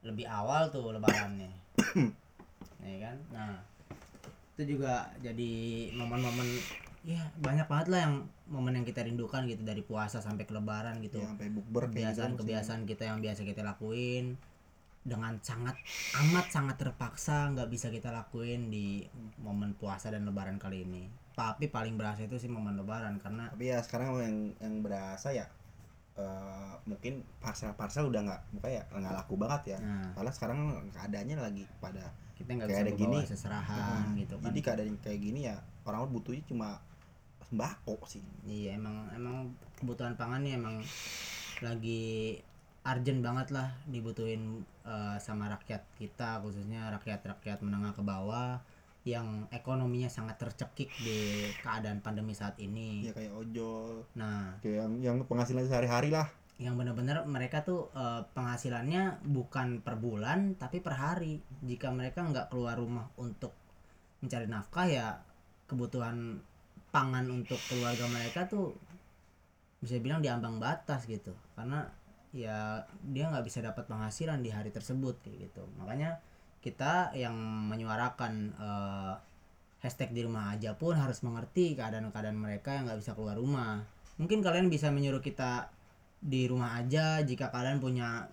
lebih awal tuh lebarannya. ya kan? Nah, itu juga jadi momen-momen ya banyak banget lah yang momen yang kita rindukan gitu dari puasa sampai ke lebaran gitu. ya sampai bukber gitu kebiasaan-kebiasaan kita yang biasa kita lakuin dengan sangat amat sangat terpaksa nggak bisa kita lakuin di momen puasa dan lebaran kali ini. Tapi paling berasa itu sih momen lebaran karena tapi ya sekarang yang yang berasa ya eh, mungkin parcel-parcel udah nggak buka ya nggak laku banget ya. Nah, soalnya sekarang keadaannya lagi pada kita nggak bisa ada gini. seserahan Nah, gitu kan. Jadi keadaan kayak gini ya orang butuhnya cuma sembako sih. Iya emang emang kebutuhan pangan nih emang lagi urgent banget lah dibutuhin eh, sama rakyat kita khususnya rakyat-rakyat menengah ke bawah yang ekonominya sangat tercekik di keadaan pandemi saat ini. ya kayak ojol. Nah, kayak yang yang penghasilan sehari-hari lah yang benar-benar mereka tuh eh, penghasilannya bukan per bulan tapi per hari. Jika mereka nggak keluar rumah untuk mencari nafkah ya kebutuhan pangan untuk keluarga mereka tuh bisa bilang diambang batas gitu. Karena ya dia nggak bisa dapat penghasilan di hari tersebut kayak gitu. Makanya kita yang menyuarakan eh, hashtag di rumah aja pun harus mengerti keadaan-keadaan mereka yang nggak bisa keluar rumah mungkin kalian bisa menyuruh kita di rumah aja jika kalian punya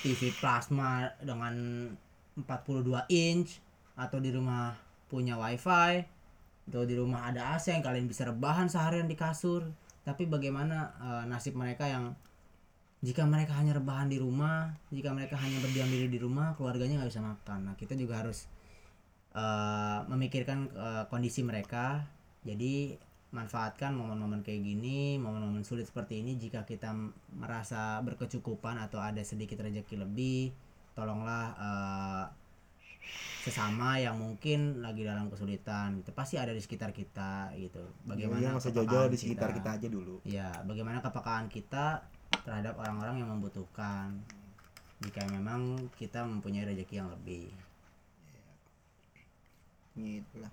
TV plasma dengan 42 inch atau di rumah punya wifi atau di rumah ada AC yang kalian bisa rebahan seharian di kasur. Tapi bagaimana eh, nasib mereka yang jika mereka hanya rebahan di rumah jika mereka hanya berdiam diri di rumah keluarganya nggak bisa makan. Nah kita juga harus eh, memikirkan eh, kondisi mereka. Jadi manfaatkan momen-momen kayak gini momen-momen sulit seperti ini jika kita merasa berkecukupan atau ada sedikit rezeki lebih tolonglah eh, sesama yang mungkin lagi dalam kesulitan itu pasti ada di sekitar kita gitu. Bagaimana Iya, kepekaan jauh-jauh di sekitar kita? aja dulu. Ya bagaimana kepekaan kita terhadap orang-orang yang membutuhkan jika memang kita mempunyai rezeki yang lebih. Gitu lah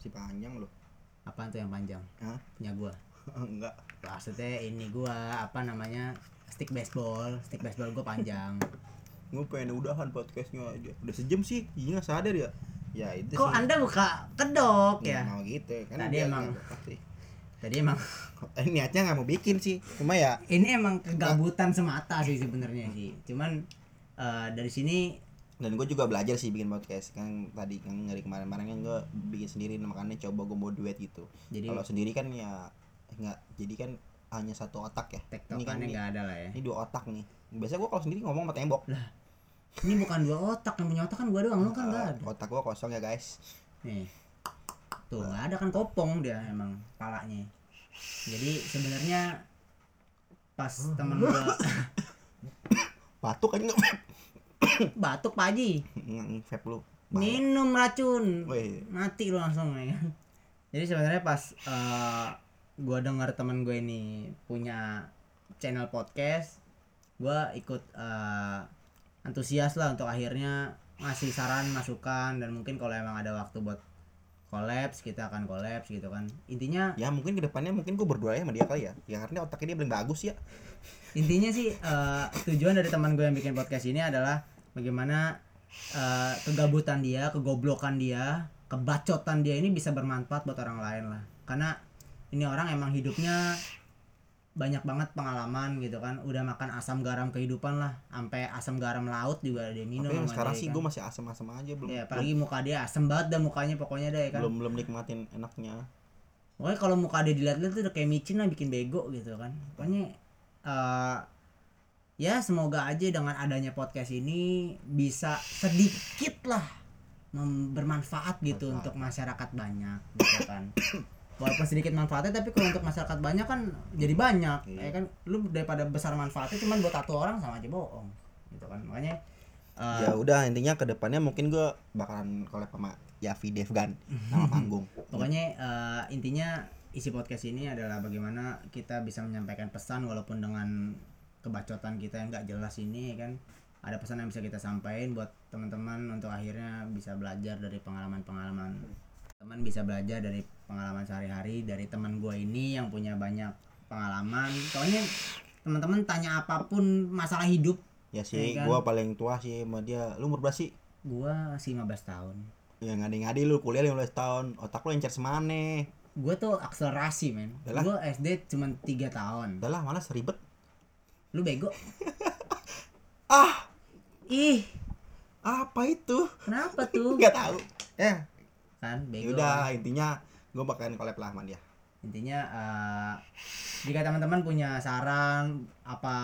masih panjang loh apa tuh yang panjang? Hah? punya gua. Enggak. Maksudnya ini gua apa namanya stick baseball. Stick baseball gua panjang. Gue pengen udahan podcastnya aja. Udah sejam sih iya nggak sadar ya? Ya itu kok sih. Anda buka kedok ya? Mau gitu kan Tadi dia emang- pasti. tadi emang. Eh, niatnya nggak mau bikin sih cuma ya ini emang kegabutan semata sih sebenarnya sih. Cuman eh, dari sini dan gue juga belajar sih bikin podcast. Kan tadi kan dari kemarin-kemarin kan gue bikin sendiri makanya coba gue mau duet gitu. Jadi kalau sendiri kan ya nggak jadi kan hanya satu otak ya. Ini kan tektokannya ini, nggak ada lah ya. Ini dua otak nih. Biasa gue kalau sendiri ngomong sama tembok. Ini bukan dua otak yang punya otak kan gua doang lu kan nggak Eh, ada. Otak gue kosong ya guys. Nih. Tuh nggak ada kan kopong dia emang palanya. Jadi sebenarnya pas temen gua batuk aja. nggak batuk pak Haji? Vape lu. Minum racun. Mati lu langsung ya. Jadi sebenarnya pas eh, gua dengar teman gue ini punya channel podcast gua ikut eh, antusias lah untuk akhirnya ngasih saran masukan dan mungkin kalau emang ada waktu buat kolaps kita akan kolaps gitu kan. Intinya ya mungkin ke depannya mungkin gue berdua ya sama dia kali ya. Ya karena otaknya dia paling bagus ya. Intinya sih eh, tujuan dari teman gue yang bikin podcast ini adalah bagaimana eh, kegabutan dia kegoblokan dia kebacotan dia ini bisa bermanfaat buat orang lain lah. Karena ini orang emang hidupnya banyak banget pengalaman gitu kan udah makan asam garam kehidupan lah sampai asam garam laut juga dia minum tapi sekarang sih kan. gue masih asam-asam aja belum ya apalagi muka dia asem banget dah mukanya pokoknya deh kan belum belum nikmatin enaknya Pokoknya kalau muka dia dilihat-lihat tuh udah kayak micin lah bikin bego gitu kan. Pokoknya eh ya semoga aja dengan adanya podcast ini bisa sedikit lah bermanfaat gitu Manfaat. untuk masyarakat banyak gitu kan. Walaupun sedikit manfaatnya tapi kalau untuk masyarakat banyak kan jadi banyak. Iya. Ya kan lu daripada besar manfaatnya cuman buat satu orang sama aja bohong. Gitu kan. Makanya eh, ya udah intinya ke depannya mungkin gue bakalan collab sama Yavi Devgan nama panggung Pokoknya eh, intinya isi podcast ini adalah bagaimana kita bisa menyampaikan pesan walaupun dengan kebacotan kita yang nggak jelas ini ya kan ada pesan yang bisa kita sampaikan buat teman-teman untuk akhirnya bisa belajar dari pengalaman-pengalaman teman bisa belajar dari pengalaman sehari-hari dari teman gue ini yang punya banyak pengalaman. Soalnya teman-teman tanya apa pun masalah hidup ya sih Iya kan? gue paling tua sih sama dia. Lu umur berapa sih? Gue masih 15 tahun. Ya ngadi-ngadi lu kuliah 15 tahun. Otak lu encer semane. Gue tuh akselerasi men. Gue SD cuma 3 tahun. Udah lah malah seribet lu bego? Ah! Ih! Apa itu? Kenapa tuh? Nggak tahu. Ya kan bego. Udah intinya gue bakalan collab lah sama dia. Intinya eh, jika teman-teman punya saran apa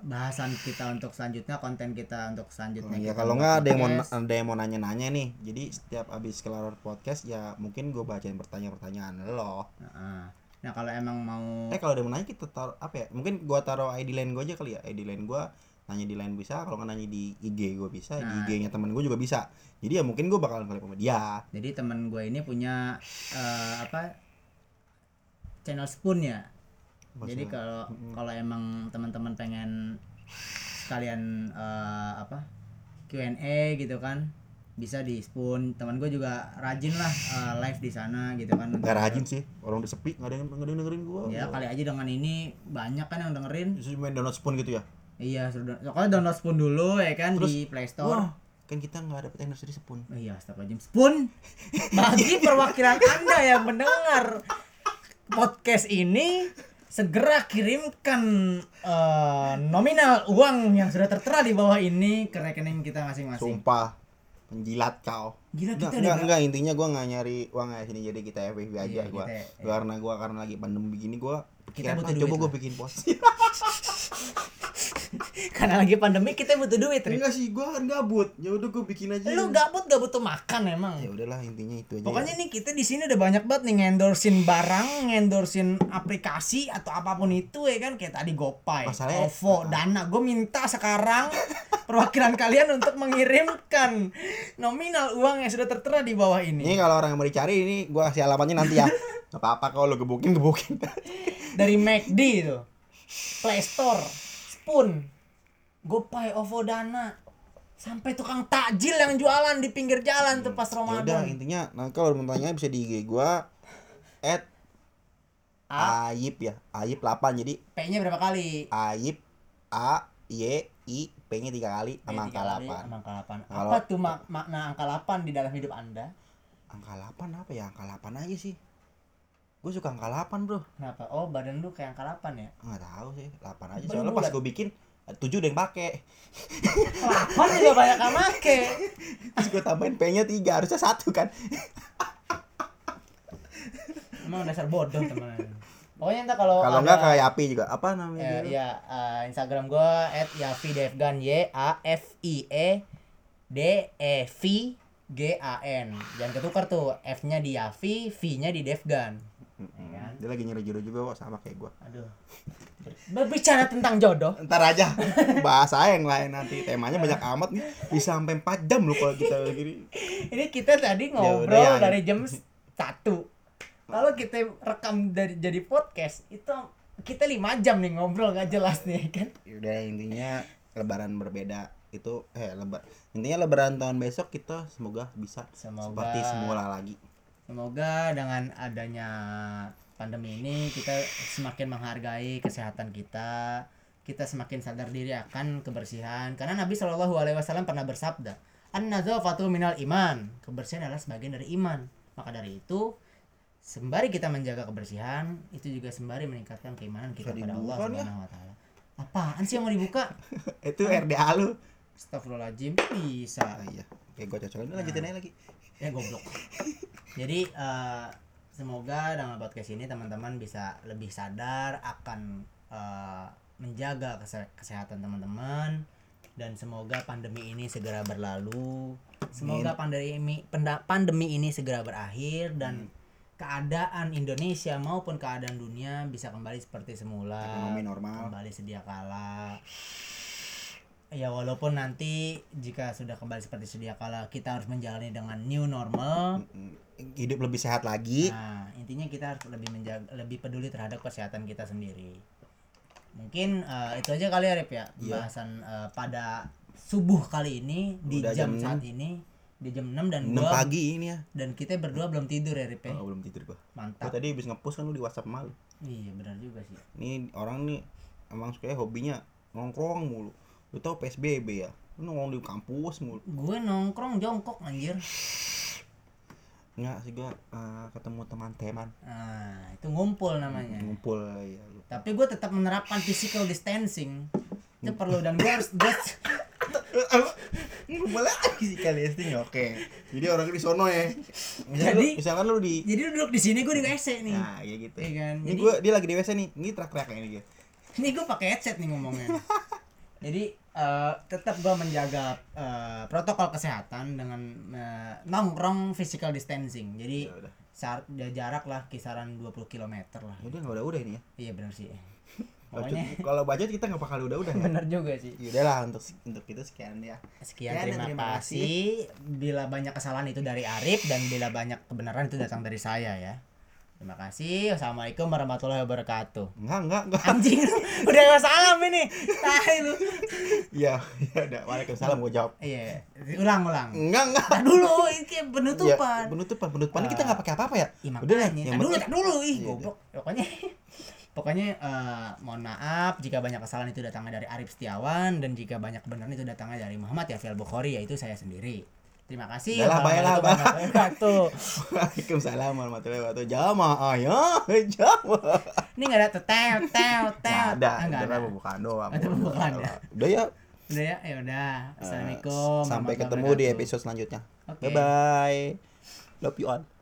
bahasan kita untuk selanjutnya konten kita untuk selanjutnya ya kita kalau nggak ada yang mau ada yang mau nanya-nanya nih. Jadi setiap abis kelar podcast ya mungkin gue bacain pertanyaan-pertanyaan lo. Heeh. nah kalau emang mau eh kalau ada yang mau nanya kita taruh apa ya? Mungkin gua taruh ID line gue aja kali ya. ID line gue nanya di line bisa kalau nggak nanya di IG gue bisa Nah. di IG nya temen gue juga bisa. Jadi ya mungkin gue bakalan collab sama dia. Jadi teman gue ini punya eh, apa channel spoon ya? Jadi Maksudnya, kalau Mm-mm. kalau emang teman-teman pengen sekalian eh, apa Q&A gitu kan bisa di spoon. Teman gue juga rajin lah eh, live di sana gitu kan. Nggak rajin sih orang udah sepi nggak ada yang nggak ada yang dengerin gue ya kali aja dengan ini banyak kan yang dengerin. Terus main download spoon gitu ya iya sudah pokoknya download spoon dulu ya kan Terus, di Play Store wah kan kita nggak dapet anniversary spoon Oh iya, astagfirullahaladzim. Spoon, bagi perwakilan Anda yang mendengar podcast ini, segera kirimkan eh, nominal uang yang sudah tertera di bawah ini ke rekening kita masing-masing. sumpah penjilat kau Gila Enggak, kita enggak, udah enggak, intinya gua nggak nyari uang ya sini jadi kita FVV aja Iya, gua. kita, iya. Gua karena gua karena lagi pandemi begini gua Kita butuh ah, coba gua bikin post. karena lagi pandemi kita butuh duit, Rik. enggak sih, gua kan gabut. Ya udah gua bikin aja. Lu gabut gak butuh makan emang. Ya udahlah intinya itu aja. Pokoknya nih kita di sini udah banyak banget nih ngendorsin barang, ngendorsin aplikasi atau apa pun itu ya kan kayak tadi GoPay, Masalahnya- OVO, Dana. Gue minta sekarang perwakilan kalian untuk mengirimkan nominal uang yang sudah tertera di bawah Ini ini kalau orang yang mau dicari ini gua kasih alamatnya nanti ya. Gak apa-apa kalau lu gebukin gebukin. dari McD itu, Play Store, Spoon, GoPay, OVO, Dana. Sampai tukang takjil yang jualan di pinggir jalan tuh pas ya udah Ramadan. intinya nah kalau mau tanya bisa di IG gua at A, Ayip ya. Ayip 8 jadi P-nya berapa kali? Ayip A Y I P-nya tiga kali sama angka kali 8. sama angka 8. Kalau- Apa tuh mak- makna angka 8 di dalam hidup Anda? Angka 8 apa ya? Angka 8 aja sih. Gue suka angka 8, Bro. Kenapa? Oh, badan lu kayak angka 8 ya? Enggak tahu sih, 8 aja. Soalnya pas gue bikin 7 udah yang pakai. 8 juga banyak yang make. Terus gue tambahin P-nya 3, harusnya satu kan. Emang dasar bodoh, teman. Pokoknya entar kalau Kalau enggak kayak Yapi juga. Apa namanya? ya, ya eh, Instagram gua @yafidevgan Y A F I E D E V G A N. Jangan ketukar tuh, F-nya di Yafi, V-nya di Devgan. Mm-mm. kan? Dia lagi nyari jodoh juga kok sama kayak gue. Aduh. Berbicara tentang jodoh, Ntar aja bahasa yang lain nanti temanya banyak amat nih bisa sampai 4 jam loh kalau kita gini. ini kita tadi Ya ngobrol ya. dari jam 1 kalau kita rekam dari jadi podcast itu kita lima jam nih ngobrol gak jelas nih kan Udah intinya lebaran berbeda itu eh lebar intinya lebaran tahun besok kita semoga bisa Semoga. seperti semula lagi. Semoga dengan adanya pandemi ini kita semakin menghargai kesehatan kita kita semakin sadar diri akan kebersihan karena Nabi Shallallahu Alaihi Wasallam pernah bersabda an minal iman kebersihan adalah sebagian dari iman maka dari itu sembari kita menjaga kebersihan itu juga sembari meningkatkan keimanan kita Bisa kepada Allah ya. Subhanahu wa taala apaan sih yang mau dibuka itu RDA lu. Astagfirullahaladzim bisa Ah, iya. Oke, gua cocokin lanjutin aja lagi. Ya goblok. Jadi eh, semoga dengan podcast ini teman-teman bisa lebih sadar akan eh, menjaga kese- kesehatan teman-teman. Dan semoga pandemi ini segera berlalu. Semoga pandemi pandemi ini segera berakhir dan keadaan Indonesia maupun keadaan dunia bisa kembali seperti semula. Ekonomi normal. kembali sedia kala ya walaupun nanti jika sudah kembali seperti sedia kala kita harus menjalani dengan new normal Hidup lebih sehat lagi. nah intinya kita harus lebih menjaga lebih peduli terhadap kesehatan kita sendiri mungkin eh, itu aja kali ya Rip ya Iya. bahasan eh, pada subuh kali ini di Udah jam, jam saat ini di jam 6 dan 6 gua pagi ini ya. dan kita berdua belum tidur ya Rip ya Oh, belum tidur gua. Gua mantap tadi habis ngepost kan lu di WhatsApp malu. iya benar juga sih Ini orang nih emang suka hobinya nongkrong mulu. Lu tau PSBB ya? Lu nongkrong di kampus mulu. gue nongkrong jongkok anjir Enggak sih gua eh, ketemu teman-teman nah itu ngumpul namanya ngumpul ya lu. tapi gue tetap menerapkan physical distancing itu perlu dan gue harus gue Ngumpul lagi sih kali ya oke. Jadi orang di sono ya. Misalkan Jadi- lu, misalkan lu di jadi lu duduk di sini gue di WC nih Nah, kayak gitu. Iya kan? Ini Jadi- gua dia lagi di WC nih. Ini teriak-teriak kayak ini dia. ini gue pakai headset nih ngomongnya jadi eh, tetap gue menjaga eh, protokol kesehatan dengan eh, nongkrong physical distancing jadi Ya udah. sar- ya jarak lah kisaran 20 km lah Ya udah enggak udah-udah ini ya. iya benar sih pokoknya Kalau budget kita nggak bakal udah-udah ya. benar juga sih Ya udahlah untuk untuk itu sekian ya. Sekian Ya, terima, terima kasih. Bila banyak kesalahan itu dari Arif dan bila banyak kebenaran itu datang dari saya ya. Terima kasih. Wassalamualaikum warahmatullahi wabarakatuh. Enggak, enggak, enggak. Anjing, udah gak salam ini. Tai lu. Iya, ya udah. Waalaikumsalam gua jawab. Iya, ulang ulang. Enggak, enggak. Tar dulu, ini kayak Ya, penutupan. penutupan. Penutupan ini kita nggak pakai apa-apa ya? Ih, Udah lah, yang Tar dulu, tar dulu. Ih, Iya, goblok. Pokoknya pokoknya eh, mohon maaf jika banyak kesalahan itu datangnya dari Arif Setiawan dan jika banyak kebenaran itu datangnya dari Muhammad Yafial Bukhari yaitu saya sendiri terima kasih Udah lah, baiklah. Waalaikumsalam warahmatullahi wabarakatuh. Jamaah ya, jamaah. ini nggak ada tetel tel tel Nggak ada, Ah, nggak itu ada kan pembukaan doang. Itu pembukaan ya. Udah ya. udah ya ya udah Eh, assalamualaikum Sampai warahmatullahi ketemu di episode selanjutnya. Bye bye. Love you all.